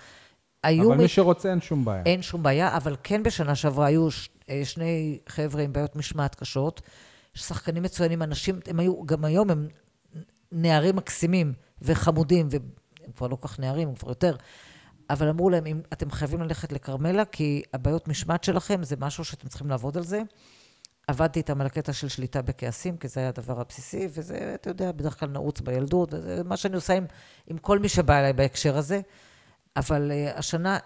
אבל מי שרוצה, אין שום בעיה. אין שום בעיה, אבל כן בשנה שעברה היו ש... אה, שני חבר'ה עם בעיות משמעת קשות, שחקנים מצוינים, אנשים, הם היו, גם היום הם נערים מקסימים וחמודים, והם כבר לא כל כך נערים, הם כבר יותר. אבל אמרו להם, אם אתם חייבים ללכת לכרמלה, כי הבעיות משמעת שלכם זה משהו שאתם צריכים לעבוד על זה. עבדתי איתם על הקטע של שליטה בכעסים, כי זה היה הדבר הבסיסי, וזה, אתה יודע, בדרך כלל נעוץ בילדות, וזה מה שאני עושה עם, עם כל מי שבא אליי בהקשר הזה. אבל uh, השנה,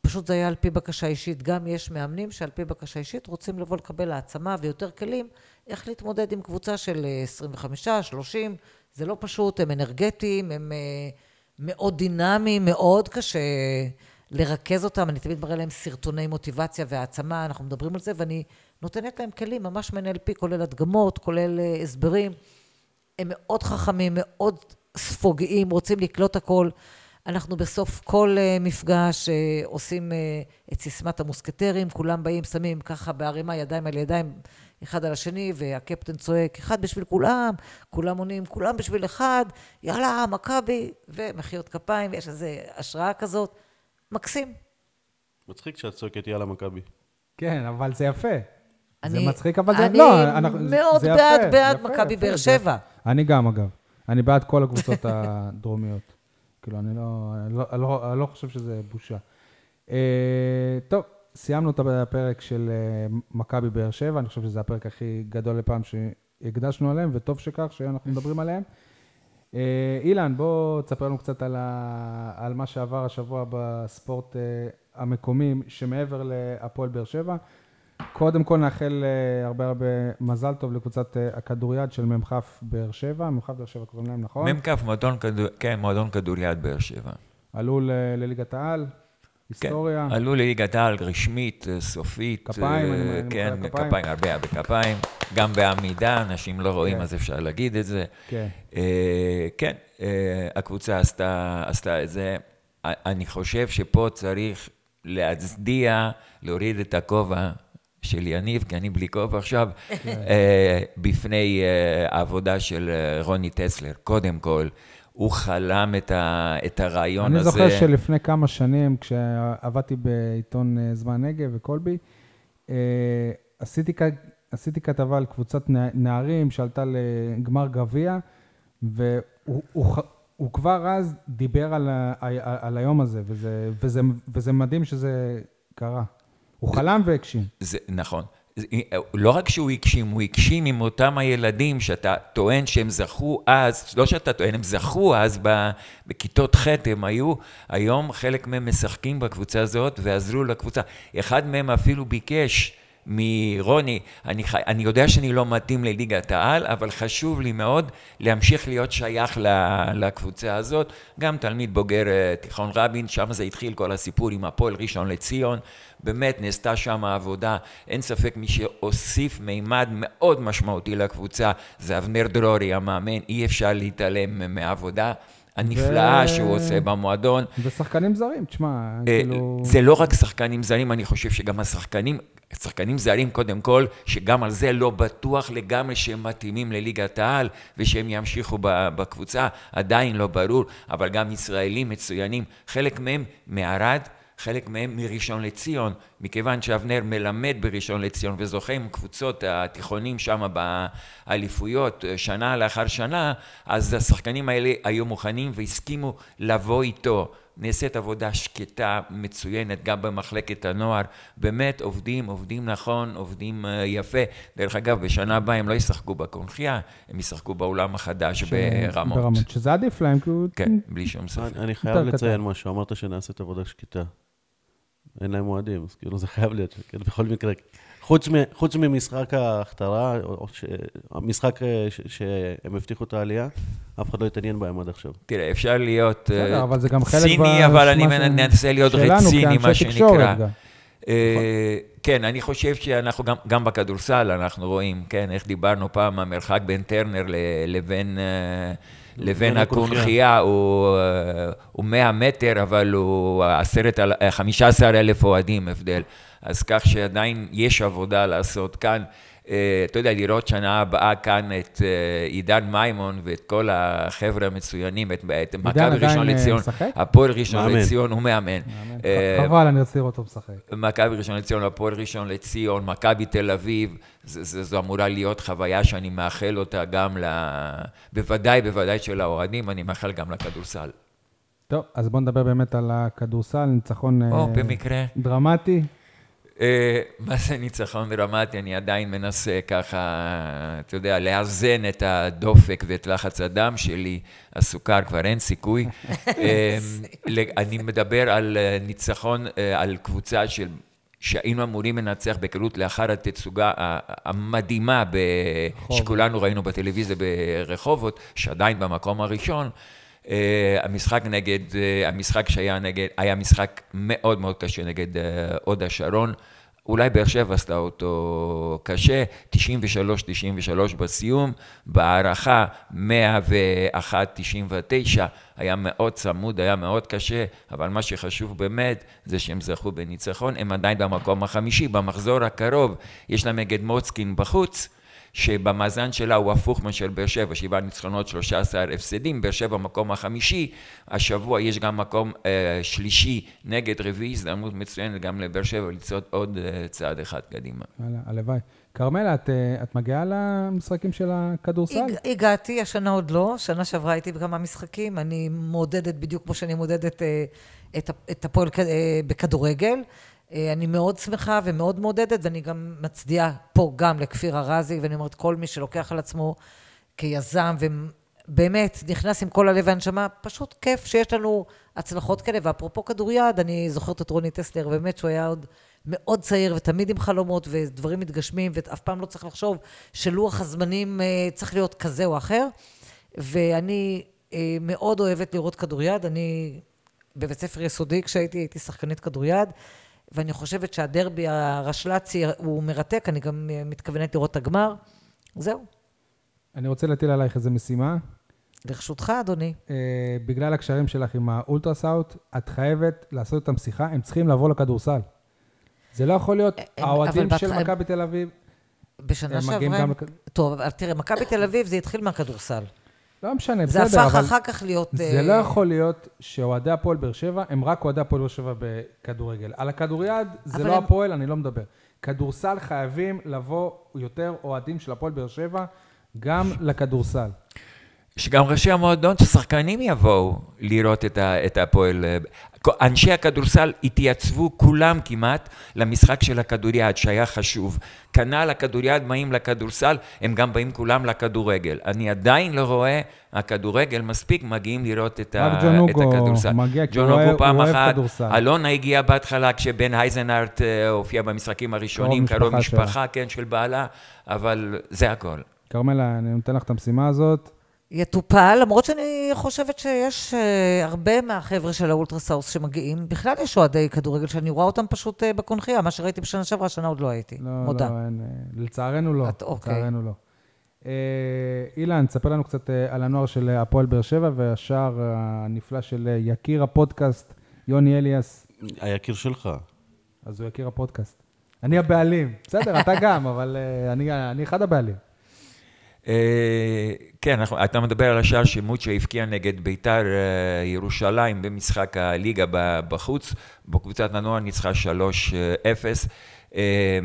פשוט זה היה על פי בקשה אישית. גם יש מאמנים שעל פי בקשה אישית רוצים לבוא לקבל העצמה ויותר כלים איך להתמודד עם קבוצה של 25, אה, 30. זה לא פשוט, הם אנרגטיים, הם... Uh, מאוד דינמיים, מאוד קשה לרכז אותם. אני תמיד מראה להם סרטוני מוטיבציה והעצמה, אנחנו מדברים על זה, ואני נותנת להם כלים, ממש מ-NLP, כולל הדגמות, כולל uh, הסברים. הם מאוד חכמים, מאוד ספוגיים, רוצים לקלוט הכל. אנחנו בסוף כל uh, מפגש uh, עושים את סיסמת המוסקטרים, כולם באים, שמים ככה בערימה ידיים על ידיים. אחד על השני, והקפטן צועק, אחד בשביל כולם, כולם עונים, כולם בשביל אחד, יאללה, מכבי, ומחיאות כפיים, ויש איזו השראה כזאת. מקסים. מצחיק שאת צועקת יאללה מכבי. כן, אבל זה יפה. אני, זה מצחיק, אבל זה... לא, אנחנו, אני מאוד זה בעד, יפה, בעד מכבי באר שבע. אני גם, אגב. אני בעד כל הקבוצות הדרומיות. כאילו, אני לא, אני לא, אני לא, אני לא חושב שזה בושה. אה, טוב, סיימנו את הפרק של אה, מכבי באר שבע, אני חושב שזה הפרק הכי גדול לפעם שהקדשנו עליהם, וטוב שכך שאנחנו מדברים עליהם. אה, אילן, בוא תספר לנו קצת על, ה... על מה שעבר השבוע בספורט אה, המקומי, שמעבר להפועל באר שבע. קודם כל נאחל הרבה הרבה מזל טוב לקבוצת הכדוריד של מ"כ באר שבע, מ"כ באר שבע קוראים להם, נכון? מ"כ, מועדון, כדור... כן, מועדון כדוריד באר שבע. עלו לליגת העל. היסטוריה. כן, עלו לליגת העל רשמית, אה, סופית. כפיים, אה, אני כן, כפיים. כפיים, הרבה הרבה כפיים. גם בעמידה, אנשים לא רואים, כן. אז אפשר להגיד את זה. כן. אה, כן, אה, הקבוצה עשתה, עשתה את זה. אני חושב שפה צריך להצדיע, להוריד את הכובע של יניב, כי אני בלי כובע עכשיו, כן. בפני העבודה של רוני טסלר, קודם כל. הוא חלם את, ה, את הרעיון אני הזה. אני זוכר שלפני כמה שנים, כשעבדתי בעיתון אה, זמן נגב וקולבי, אה, עשיתי, עשיתי כתבה על קבוצת נערים שעלתה לגמר גביע, והוא הוא, הוא כבר אז דיבר על, ה, על היום הזה, וזה, וזה, וזה מדהים שזה קרה. הוא חלם והגשים. נכון. לא רק שהוא הגשים, הוא הגשים עם אותם הילדים שאתה טוען שהם זכו אז, לא שאתה טוען, הם זכו אז בכיתות ח' הם היו, היום חלק מהם משחקים בקבוצה הזאת ועזרו לקבוצה. אחד מהם אפילו ביקש מרוני, אני, אני יודע שאני לא מתאים לליגת העל, אבל חשוב לי מאוד להמשיך להיות שייך לקבוצה הזאת. גם תלמיד בוגר אה, תיכון רבין, שם זה התחיל כל הסיפור עם הפועל ראשון לציון. באמת נעשתה שם עבודה, אין ספק מי שהוסיף מימד מאוד משמעותי לקבוצה זה אבנר דרורי המאמן, אי אפשר להתעלם מהעבודה. הנפלאה ו... שהוא עושה במועדון. ושחקנים זרים, תשמע, אה, כאילו... זה לא רק שחקנים זרים, אני חושב שגם השחקנים, שחקנים זרים קודם כל, שגם על זה לא בטוח לגמרי שהם מתאימים לליגת העל ושהם ימשיכו בקבוצה, עדיין לא ברור, אבל גם ישראלים מצוינים, חלק מהם מערד. חלק מהם מראשון לציון, מכיוון שאבנר מלמד בראשון לציון וזוכה עם קבוצות התיכונים שם באליפויות שנה לאחר שנה, אז השחקנים האלה היו מוכנים והסכימו לבוא איתו. נעשית עבודה שקטה, מצוינת, גם במחלקת הנוער. באמת עובדים, עובדים נכון, עובדים אה, יפה. דרך אגב, בשנה הבאה הם לא ישחקו בקונחייה, הם ישחקו באולם החדש ש... ברמות. ברמות, שזה עדיף להם, כאילו... כן, בלי שום ספק. אני חייב לציין משהו, אמרת שנעשית עבודה שקטה. אין להם אוהדים, אז כאילו זה חייב להיות, כן, בכל מקרה. חוץ, מ, חוץ ממשחק ההכתרה, או ש, המשחק אה, ש, שהם הבטיחו את העלייה, אף אחד לא התעניין בהם עד עכשיו. תראה, אפשר להיות בסדר, אבל זה גם חלק ציני, אבל אני מנסה להיות רציני, מה שנקרא. אה, כן, אני חושב שאנחנו גם, גם בכדורסל, אנחנו רואים, כן, איך דיברנו פעם, המרחק בין טרנר לבין... אה, לבין הקונכייה הוא, אה, הוא 100 מטר, אבל הוא 15 אלף אוהדים הבדל. אז כך שעדיין יש עבודה לעשות כאן. אה, אתה יודע, לראות שנה הבאה כאן את אה, עידן מימון ואת כל החבר'ה המצוינים, את מכבי ראשון לציון. הפועל ראשון לציון הוא מאמן. חבל, אני רוצה לראות אותו משחק. מכבי ראשון לציון, הפועל ראשון לציון, מכבי תל אביב, זו אמורה להיות חוויה שאני מאחל אותה גם ל... בוודאי, בוודאי של האוהדים, אני מאחל גם לכדורסל. טוב, אז בואו נדבר באמת על הכדורסל, ניצחון או, במקרה. דרמטי. אה, מה זה ניצחון דרמטי? אני עדיין מנסה ככה, אתה יודע, לאזן את הדופק ואת לחץ הדם שלי. הסוכר כבר אין סיכוי. אה, אני מדבר על אה, ניצחון, על קבוצה של... שהיינו אמורים לנצח בקלות לאחר התצוגה המדהימה שכולנו ראינו בטלוויזיה ברחובות, שעדיין במקום הראשון. Uh, המשחק נגד, uh, המשחק שהיה נגד, היה משחק מאוד מאוד קשה נגד uh, הוד השרון. אולי באר שבע עשתה אותו קשה, 93-93 בסיום, בהערכה 101-99, היה מאוד צמוד, היה מאוד קשה, אבל מה שחשוב באמת זה שהם זכו בניצחון, הם עדיין במקום החמישי, במחזור הקרוב יש להם נגד מוצקין בחוץ. שבמאזן שלה הוא הפוך מאשר באר שבע, שבעה ניצחונות, שלושה עשר הפסדים, באר שבע מקום החמישי, השבוע יש גם מקום אה, שלישי נגד רביעי, הזדמנות מצוינת גם לבאר שבע לצעוד עוד אה, צעד אחד קדימה. הלוואי. כרמלה, את, אה, את מגיעה למשחקים של הכדורסל? הג, הגעתי, השנה עוד לא, שנה שעברה הייתי בכמה משחקים, אני מעודדת בדיוק כמו שאני מעודדת אה, את, את הפועל אה, בכדורגל. אה, אני מאוד שמחה ומאוד מעודדת, ואני גם מצדיעה פה גם לכפיר ארזי, ואני אומרת, כל מי שלוקח על עצמו כיזם, ובאמת נכנס עם כל הלב והנשמה, פשוט כיף שיש לנו הצלחות כאלה. ואפרופו כדוריד, אני זוכרת את רוני טסלר, באמת שהוא היה עוד מאוד צעיר, ותמיד עם חלומות, ודברים מתגשמים, ואף פעם לא צריך לחשוב שלוח הזמנים אה, צריך להיות כזה או אחר. ואני אה, מאוד אוהבת לראות כדוריד. אני בבית ספר יסודי, כשהייתי, הייתי שחקנית כדוריד. ואני חושבת שהדרבי הרשל"צי הוא מרתק, אני גם אה, מתכוונת לראות את הגמר. זהו. אני רוצה להטיל עלייך איזו משימה. לרשותך, אדוני. Uh, בגלל הקשרים שלך עם האולטרסאוט, את חייבת לעשות איתם שיחה, הם צריכים לבוא לכדורסל. זה לא יכול להיות, אה, האוהדים של מכבי תל אביב, בשנה שעברה... הם... טוב, תראה, מכבי תל אביב זה התחיל מהכדורסל. לא משנה, בסדר, אבל... זה הפך אחר כך להיות... זה לא יכול להיות שאוהדי הפועל באר שבע הם רק אוהדי הפועל באר שבע בכדורגל. על הכדוריד זה לא הם... הפועל, אני לא מדבר. כדורסל חייבים לבוא יותר אוהדים של הפועל באר שבע גם לכדורסל. שגם ראשי המועדון, ששחקנים יבואו לראות את, ה, את הפועל. אנשי הכדורסל התייצבו כולם כמעט למשחק של הכדוריד שהיה חשוב. כנ"ל הכדוריד באים לכדורסל, הם גם באים כולם לכדורגל. אני עדיין לא רואה הכדורגל מספיק מגיעים לראות את, ה, את הכדורסל. מגיע כי ג'ון הוא אוגו אוהב- פעם הוא אוהב אחת, כדורסל. אלונה הגיעה בהתחלה כשבן אייזנארט אה, הופיע במשחקים הראשונים, קרוב משפחה משפחה, כן, של בעלה, אבל זה הכל. כרמלה, אני נותן לך את המשימה הזאת. יטופל, למרות שאני חושבת שיש uh, הרבה מהחבר'ה של האולטרסאוס שמגיעים, בכלל יש אוהדי כדורגל שאני רואה אותם פשוט uh, בקונכייה, מה שראיתי בשנה שעברה, השנה עוד לא הייתי, לא, מודה. לא, אין, אה, לצערנו לא. את- אוקיי. לצערנו לא. אה, אילן, תספר לנו קצת אה, על הנוער של אה, הפועל באר שבע והשער הנפלא של אה, יקיר הפודקאסט, יוני אליאס. היקיר שלך. אז הוא יקיר הפודקאסט. אני הבעלים. בסדר, אתה גם, אבל אה, אני, אני אחד הבעלים. אה, כן, אנחנו- אתה מדבר על השער שמוצ'ה הבקיע נגד ביתר אה, ירושלים במשחק הליגה בחוץ, בקבוצת הנוער ניצחה 3-0. אה,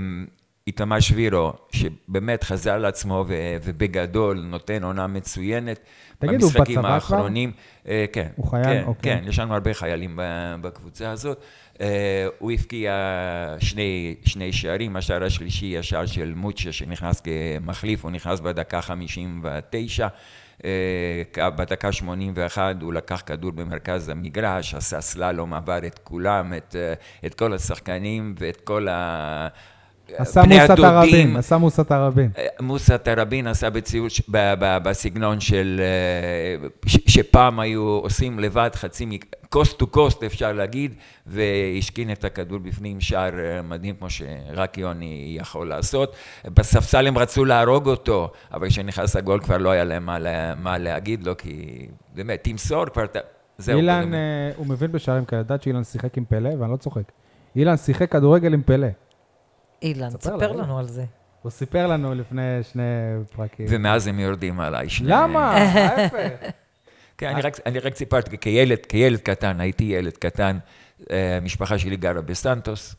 איתמר שבירו, שבאמת חזר לעצמו ובגדול נותן עונה מצוינת. תגיד, הוא במשחקים בצבא כבר? האחרונים, אה, כן. הוא חייל? כן, אוקיי. כן, יש לנו הרבה חיילים בקבוצה הזאת. אה, הוא הבקיע שני, שני שערים, השער השלישי, השער של מוצ'ה שנכנס כמחליף, הוא נכנס בדקה 59. אה, בדקה 81 הוא לקח כדור במרכז המגרש, עשה סללום, עבר את כולם, את, אה, את כל השחקנים ואת כל ה... עשה מוסת הדודים. הרבים, עשה מוסת הרבים. מוסא תראבין עשה בציור, ש- ב- ב- בסגנון של, אה, ש- שפעם היו עושים לבד חצי, קוסט טו קוסט אפשר להגיד, והשכין את הכדור בפנים, שער אה, מדהים כמו שרק יוני יכול לעשות. בספסל הם רצו להרוג אותו, אבל כשנכנס הגול כבר לא היה להם מה, לה- מה להגיד לו, כי באמת, תמסור כבר, זהו. אילן. אה, הוא מבין בשערים כאלה, ידעת שאילן שיחק עם פלא, ואני לא צוחק. אילן שיחק כדורגל עם פלא. אילן, ספר תספר. לנו על זה. הוא סיפר לנו לפני שני פרקים. ומאז הם יורדים עליי. שני- למה? ההפך. כן, אני רק, אני רק סיפרתי, כילד, כילד קטן, הייתי ילד קטן, אה, המשפחה שלי גרה בסנטוס,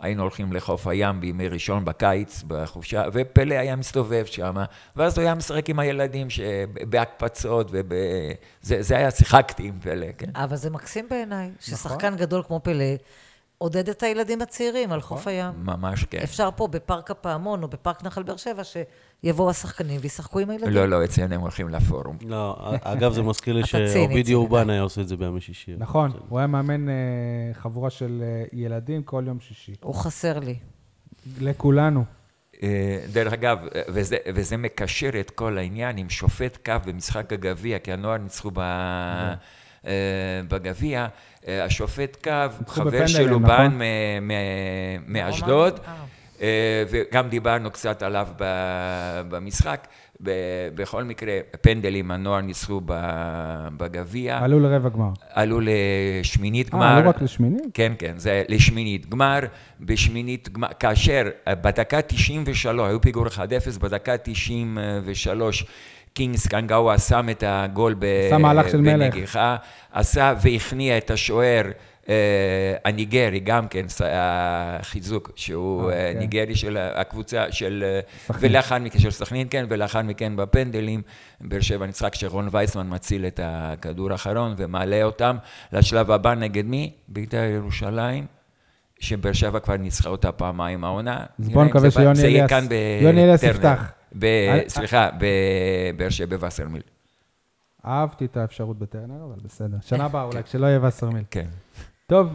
היינו הולכים לחוף הים בימי ראשון בקיץ, בחופשה, ופלא היה מסתובב שם, ואז הוא היה משחק עם הילדים בהקפצות, וזה זה היה, שיחקתי עם פלא, כן. אבל זה מקסים בעיניי, נכון. ששחקן גדול כמו פלא עודד את הילדים הצעירים על חוף הים. ממש כן. אפשר פה בפארק הפעמון או בפארק נחל באר שבע, שיבואו השחקנים וישחקו עם הילדים. לא, לא, אצלנו הם הולכים לפורום. לא, אגב, זה מזכיר לי שאובידיו ציני. אובן היה עושה את זה בימי שישי. נכון, הוא היה מאמן אה, חבורה של אה, ילדים כל יום שישי. הוא חסר לי. לכולנו. אה, דרך אגב, וזה, וזה מקשר את כל העניין עם שופט קו במשחק הגביע, כי הנוער ניצחו ב, אה, בגביע, אה, השופט קו, חבר בפנדלים, של נכון? מ- מאשדוד, אה. אה, וגם דיברנו קצת עליו במשחק. בכל מקרה, פנדלים, הנוער ניצחו בגביע, עלו לרבע גמר. עלו לשמינית גמר. אה, עלו רק לשמיני? כן, כן, זה לשמינית גמר, בשמינית גמר, כאשר אה, בדקה 93, היו פיגור 1-0, בדקה 93, קינגס קנגאווה שם את הגול. בנגיחה, עשה והכניע את השוער אה, הניגרי, גם כן, החיזוק, שהוא אה, אה, כן. ניגרי של הקבוצה של... אה. ולאחר מכן, של סכנין, כן, ולאחר מכן בפנדלים, באר שבע ניצחה כשרון וייסמן מציל את הכדור האחרון ומעלה אותם לשלב הבא נגד מי? בית"ר ירושלים. שבאר שבע כבר ניצחה אותה פעמיים העונה. אז נראה בוא אם נקווה שיוני אליאס-. יפתח. ב- אל- סליחה, בבאר שבע בווסרמיל. אהבתי את האפשרות בטרנר, אבל בסדר. שנה הבאה אולי, כשלא יהיה וסרמיל. כן. טוב,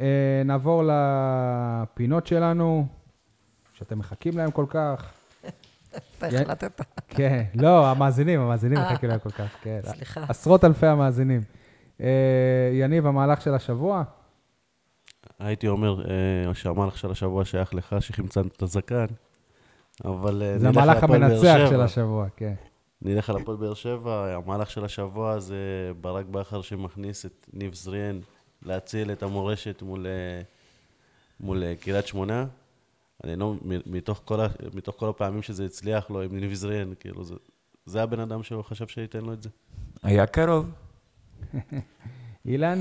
אה, נעבור לפינות שלנו, שאתם מחכים להם כל כך. אתה יא- החלטת. כן, לא, המאזינים, המאזינים מחכים להם כל כך, כן. סליחה. עשרות אלפי המאזינים. אה, יניב, המהלך של השבוע? הייתי אומר אה, שהמהלך של השבוע שייך לך, שחמצנת את הזקן, אבל אה, זה נלך המהלך להפועל באר המנצח שבע. של השבוע, כן. נלך על הפועל באר שבע, המהלך של השבוע זה ברק בכר שמכניס את ניב זריאן להציל את המורשת מול, אה, מול אה, קריית שמונה. אני לא, מ- מתוך כל, מתוך כל הפעמים שזה הצליח לו עם ניב זריאן, כאילו זה, זה הבן אדם שהוא חשב שייתן לו את זה. היה קרוב. אילן?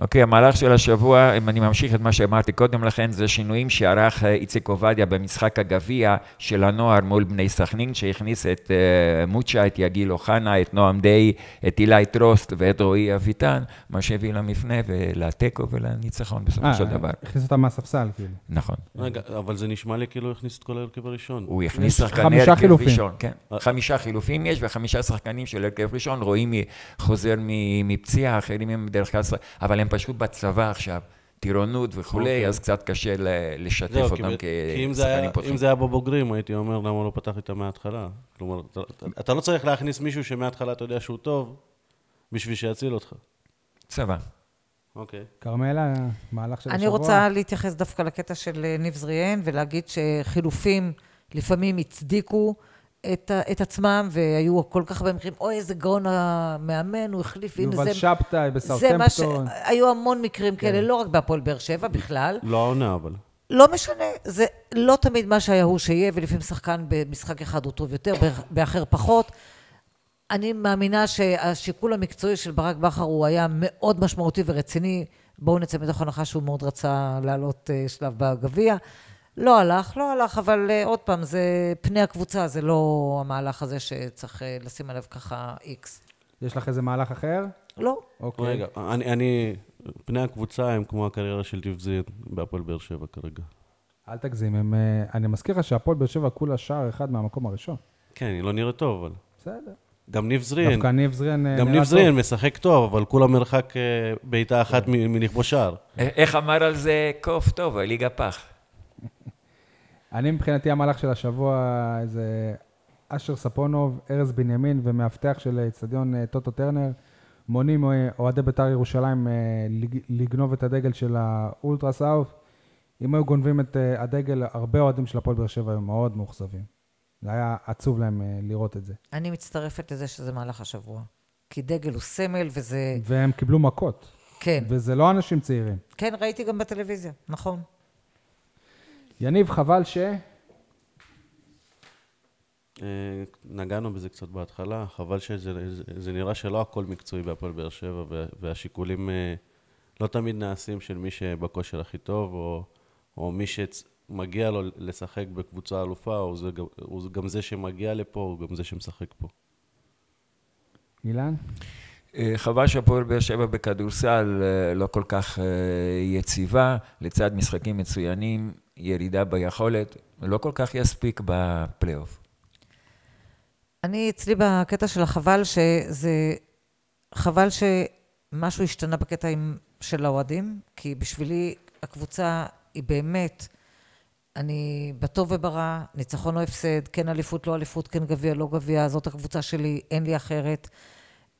אוקיי, המהלך של השבוע, אם אני ממשיך את מה שאמרתי קודם לכן, זה שינויים שערך אה, איציק עובדיה במשחק הגביע של הנוער מול בני סכנין, שהכניס את uh, מוצ'ה, את יגיל אוחנה, את נועם דיי, את אילי טרוסט ואת רועי אביטן, מה שהביא למפנה ולתיקו ולניצחון בסופו אה, של דבר. הכניס אותם מהספסל, כאילו. נכון. רגע, אבל זה נשמע לי כאילו הכניס את כל ההרכב הראשון. הוא הכניס יש שחקני חמישה הרכב חילופים. ראשון, כן. חמישה חילופים יש וחמישה שחקנים של הרכב ראשון, רואים חוזר מ- מפציעה, אחרים הם בדרך כלל, אבל הם פשוט בצבא עכשיו, טירונות וכולי, אוקיי. אז קצת קשה ל- לשתף זהו, כי אותם ב- כי אם זה היה- כשחקנים פותחים. אם זה היה בבוגרים, הייתי אומר למה לא פתח איתם מההתחלה. כלומר, אתה- אתה- אתה לא צריך להכניס מישהו שמההתחלה אתה יודע שהוא טוב, בשביל שיציל אותך. צבא. אוקיי. כרמלה, מהלך של השבוע. אני רוצה להתייחס דווקא לקטע של אה, ניב זריאן, ולהגיד שחילופים לפעמים הצדיקו את, את עצמם, והיו כל כך הרבה מקרים, אוי, איזה גאון המאמן, הוא החליף, הנה יובל זה... שבתאי זה מה ש... היו המון מקרים כאלה, כן. לא רק בהפועל באר שבע בכלל. לא העונה, אבל. לא משנה, זה לא תמיד מה שהיה הוא שיהיה, ולפעמים שחקן במשחק אחד הוא טוב יותר, באח- באחר פחות. אני מאמינה שהשיקול המקצועי של ברק בכר הוא היה מאוד משמעותי ורציני. בואו נצא מתוך הנחה שהוא מאוד רצה לעלות אה, שלב בגביע. לא הלך, לא הלך, אבל אה, עוד פעם, זה פני הקבוצה, זה לא המהלך הזה שצריך אה, לשים עליו ככה איקס. יש לך איזה מהלך אחר? לא. אוקיי. רגע, אני, אני, פני הקבוצה הם כמו הקריירה של טיב זין בהפועל באר שבע כרגע. אל תגזים, הם, אה, אני מזכיר לך שהפועל באר שבע כולה שער אחד מהמקום הראשון. כן, היא לא נראית טוב, אבל. בסדר. גם ניב זרין, דווקא ניב זריאן אה, גם נראה ניב טוב. זרין משחק טוב, אבל כולה מרחק בעיטה אחת מ- מלכבוש שער. איך אמר על זה קוף טוב, הליגה פח. אני מבחינתי המהלך של השבוע, איזה אשר ספונוב, ארז בנימין ומאבטח של אצטדיון אה, טוטו טרנר, מונעים אה, אוהדי בית"ר ירושלים אה, לג- לגנוב את הדגל של האולטרה סאוף. אם היו גונבים את הדגל, הרבה אוהדים של הפועל באר שבע היו מאוד מאוכזבים. זה היה עצוב להם לראות את זה. אני מצטרפת לזה שזה מהלך השבוע. כי דגל הוא סמל, וזה... והם קיבלו מכות, כן. וזה לא אנשים צעירים. כן, ראיתי גם בטלוויזיה, נכון. יניב, חבל ש... אה, נגענו בזה קצת בהתחלה, חבל שזה זה, זה נראה שלא הכל מקצועי בהפועל באר שבע, וה- והשיקולים אה, לא תמיד נעשים של מי שבכושר הכי טוב, או, או מי שמגיע לו לשחק בקבוצה אלופה, או זה, גם- הוא גם זה שמגיע לפה, הוא גם זה שמשחק פה. אילן? אה, חבל שהפועל באר שבע בכדורסל לא כל כך יציבה, לצד משחקים מצוינים, ירידה ביכולת, לא כל כך יספיק בפלייאוף. אני אצלי בקטע של החבל, שזה... חבל שמשהו השתנה בקטע עם, של האוהדים, כי בשבילי הקבוצה היא באמת, אני בטוב וברע, ניצחון או הפסד, כן אליפות, לא אליפות, כן גביע, לא גביע, זאת הקבוצה שלי, אין לי אחרת.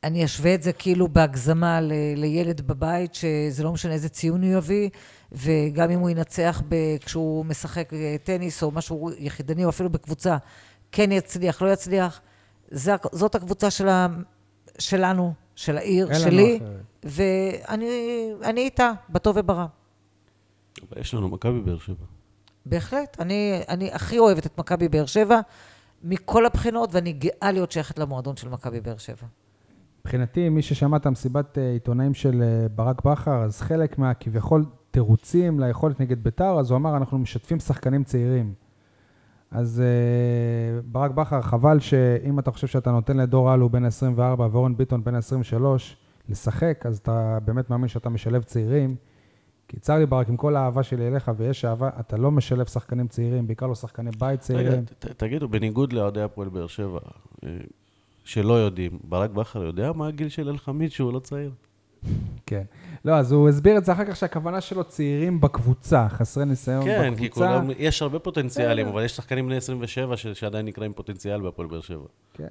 אני אשווה את זה כאילו בהגזמה ל- לילד בבית, שזה לא משנה איזה ציון הוא יביא, וגם אם הוא ינצח ב- כשהוא משחק אה, טניס או משהו יחידני, או אפילו בקבוצה, כן יצליח, לא יצליח, זאת הקבוצה של ה, שלנו, של העיר, שלי. ואני אני איתה, בטוב וברע. אבל יש לנו מכבי באר שבע. בהחלט. אני, אני הכי אוהבת את מכבי באר שבע, מכל הבחינות, ואני גאה להיות שייכת למועדון של מכבי באר שבע. מבחינתי, מי ששמע את המסיבת אה, עיתונאים של אה, ברק בכר, אז חלק מהכביכול תירוצים ליכולת נגד ביתר, אז הוא אמר, אנחנו משתפים שחקנים צעירים. אז אה, ברק בכר, חבל שאם אתה חושב שאתה נותן לדור אלו בן 24 ואורן ביטון בן 23 לשחק, אז אתה באמת מאמין שאתה משלב צעירים. כי צר לי ברק, עם כל האהבה שלי אליך, ויש אהבה, אתה לא משלב שחקנים צעירים, בעיקר לא שחקני בית רגע, צעירים. ת- תגידו, בניגוד לאוהדי הפועל באר שבע, שלא יודעים, ברק בכר יודע מה הגיל של אלחמיד שהוא לא צעיר? כן. לא, אז הוא הסביר את זה אחר כך שהכוונה שלו צעירים בקבוצה, חסרי ניסיון כן, כי בקבוצה. כולם, יש הרבה פוטנציאלים, אבל יש שחקנים בני 27 ש- שעדיין נקראים פוטנציאל בהפועל באר שבע. כן.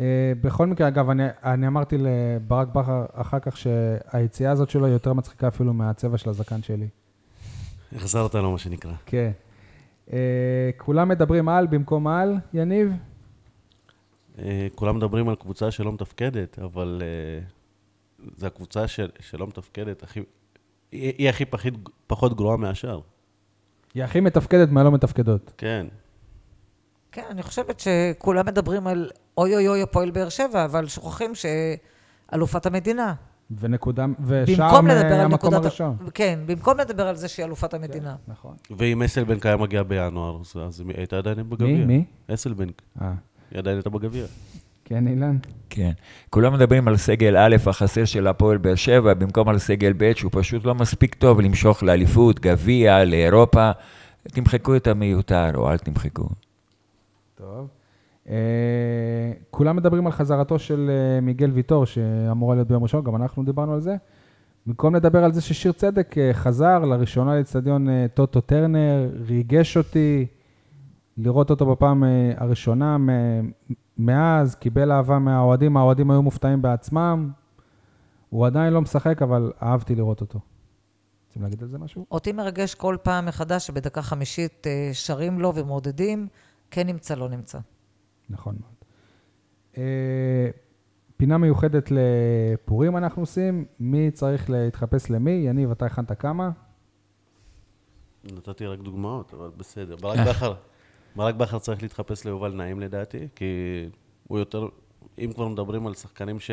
אה, בכל מקרה, אגב, אני, אני אמרתי לברק בכר אחר כך שהיציאה הזאת שלו היא יותר מצחיקה אפילו מהצבע של הזקן שלי. החזרת לו, מה שנקרא. כן. אה, כולם מדברים על במקום על, יניב? אה, כולם מדברים על קבוצה שלא מתפקדת, אבל אה, זו הקבוצה של, שלא מתפקדת, הכי, היא, היא הכי פחית, פחות גרועה מהשאר. היא הכי מתפקדת מהלא מתפקדות. כן. כן, אני חושבת שכולם מדברים על אוי אוי אוי הפועל באר שבע, אבל שוכחים שאלופת המדינה. ונקודה, ושער על מהמקום. הראשון. כן, במקום לדבר על זה שהיא אלופת המדינה. נכון. ואם אסלבנק היה מגיע בינואר, אז- אז היא הייתה עדיין בגביע. מי? מי? אסלבנק. אה, היא עדיין הייתה בגביע. כן, אילן? כן. כולם מדברים על סגל א' החסר של הפועל באר שבע, במקום על סגל ב', שהוא פשוט לא מספיק טוב למשוך לאליפות, גביע, לאירופה. תמחקו את המיותר, או אל תמחקו. טוב. אה, כולם מדברים על חזרתו של אה, מיגל ויטור, שאמורה להיות ביום ראשון, גם אנחנו דיברנו על זה. במקום לדבר על זה ששיר צדק אה, חזר לראשונה לאצטדיון טוטו טרנר, ריגש אותי לראות אותו בפעם אה, הראשונה מאז, קיבל אהבה מהאוהדים, האוהדים היו מופתעים בעצמם. הוא עדיין לא משחק, אבל אהבתי לראות אותו. רוצים להגיד על זה משהו? אותי מרגש כל פעם מחדש שבדקה חמישית אה, שרים לו ומעודדים, כן נמצא, לא נמצא. נכון מאוד. אה, פינה מיוחדת לפורים אנחנו עושים. מי צריך להתחפש למי? יניב, אתה הכנת כמה? נתתי רק דוגמאות, אבל בסדר. ברק בכר, ברק בכר צריך להתחפש ליובל נעים לדעתי, כי הוא יותר, אם כבר מדברים על שחקנים ש...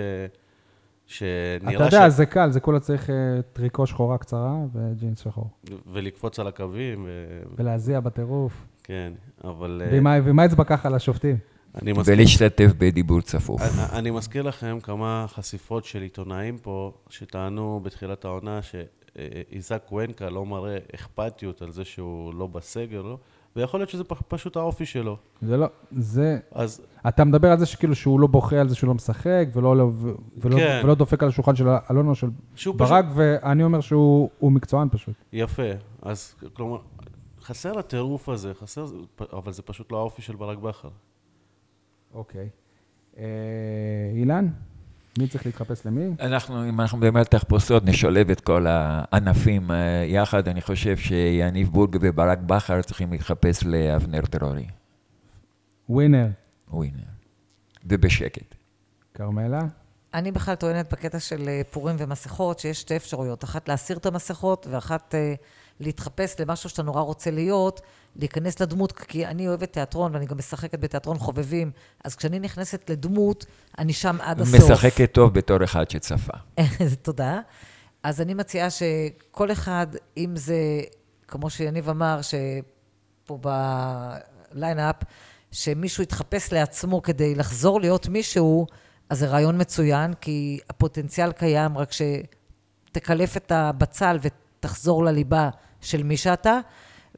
שנראה אתה יודע, זה קל, זה כולה צריך אה, טריקו שחורה קצרה וג'ינס שחור. ולקפוץ על הקווים, ו... ולהזיע בטירוף. כן, אבל... אה, ועם ה- ועם האצבע ככה לשופטים. אני מזכיר, ולהשתתף בדיבור צפוף. אני- אני מזכיר לכם כמה חשיפות של עיתונאים פה, שטענו בתחילת העונה שאיזק קוונקה לא מראה אכפתיות על זה שהוא לא בסגל, לא? ויכול להיות שזה פשוט האופי שלו. זה לא, זה... אז אתה מדבר על זה שכאילו שהוא לא בוכה על זה שהוא לא משחק, ולא, לא- ולא, כן. ולא דופק על השולחן של אלונה או של ברק, ואני אומר שהוא הוא מקצוען פשוט. יפה, אז כלומר, חסר הטירוף הזה, חסר, אבל זה פשוט לא האופי של ברק בכר. אוקיי. אה, אילן, מי צריך להתחפש למי? אנחנו, אם אנחנו מדברים על תחפושות, נשלב את כל הענפים אה, יחד. אני חושב שיניב בורג וברק בכר צריכים להתחפש לאבנר טרורי. ווינר, ווינר. ובשקט. כרמלה? אני בכלל טוענת בקטע של אה, פורים ומסכות, שיש שתי אפשרויות. אחת, להסיר את המסכות, ואחת, אה, להתחפש למשהו שאתה נורא רוצה להיות, להיכנס לדמות, כי אני אוהבת תיאטרון, ואני גם משחקת בתיאטרון חובבים, אז כשאני נכנסת לדמות, אני שם עד הסוף. משחקת טוב בתור אחד שצפה. תודה. אז אני מציעה שכל אחד, אם זה, כמו שיניב אמר, שפה בליינאפ, שמישהו יתחפש לעצמו כדי לחזור להיות מישהו, אז זה רעיון מצוין, כי הפוטנציאל קיים, רק שתקלף את הבצל ותחזור לליבה של מי שאתה,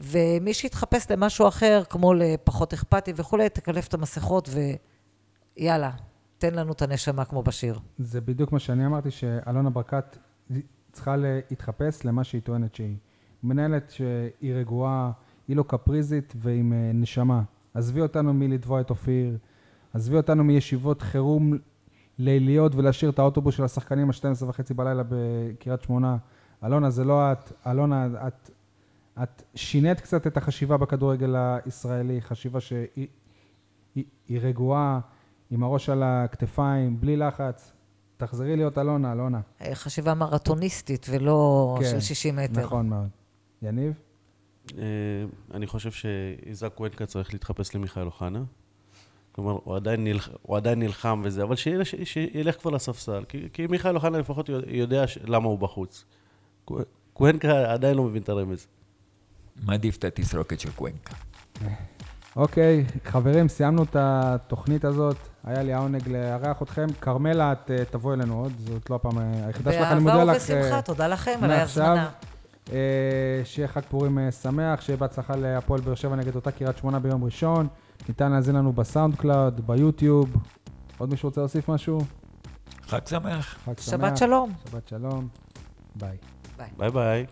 ומי שיתחפש למשהו אחר, כמו לפחות אכפתי וכולי, תקלף את המסכות ויאללה, תן לנו את הנשמה כמו בשיר. זה בדיוק מה שאני אמרתי, שאלונה ברקת צריכה להתחפש למה שהיא טוענת שהיא. מנהלת שהיא רגועה, היא לא קפריזית ועם אה, נשמה. עזבי אותנו מלתבוע את אופיר, עזבי אותנו מישיבות חירום ליליות ולהשאיר את האוטובוס של השחקנים ה-12 וחצי בלילה בקריית שמונה. אלונה, זה לא את. אלונה, את, את שינית קצת את החשיבה בכדורגל הישראלי, חשיבה שהיא היא, היא רגועה, עם הראש על הכתפיים, בלי לחץ. תחזרי להיות אלונה, אלונה. אה, חשיבה מרתוניסטית ולא כן, של 60 מטר. נכון מאוד. יניב? אה, אני חושב שאיזק קוונקה צריך להתחפש למיכאל אוחנה. כלומר, הוא עדיין, נלח, הוא עדיין נלחם וזה, אבל שילך, שילך כבר לספסל. כי, כי מיכאל אוחנה לפחות יודע ש, למה הוא בחוץ. קו- קוונקה עדיין לא מבין את הרמז. מעדיף את התסרוקת של קוונקה. אוקיי, חברים, סיימנו את התוכנית הזאת. היה לי העונג לארח אתכם. כרמלה, את אה, תבואי אלינו עוד, זאת לא הפעם אה, היחידה שלך, אני באהבה לך. אה, ובשמחה, תודה לכם על ההזמנה. אה, שיהיה חג פורים שמח, שיהיה בהצלחה להפועל באר שבע נגד אותה קריית שמונה ביום ראשון. ניתן להאזין לנו בסאונד קלאוד, ביוטיוב. עוד מישהו רוצה להוסיף משהו? חג שמח. חג שמח. שבת שלום. שבת שלום. ביי. ביי ביי.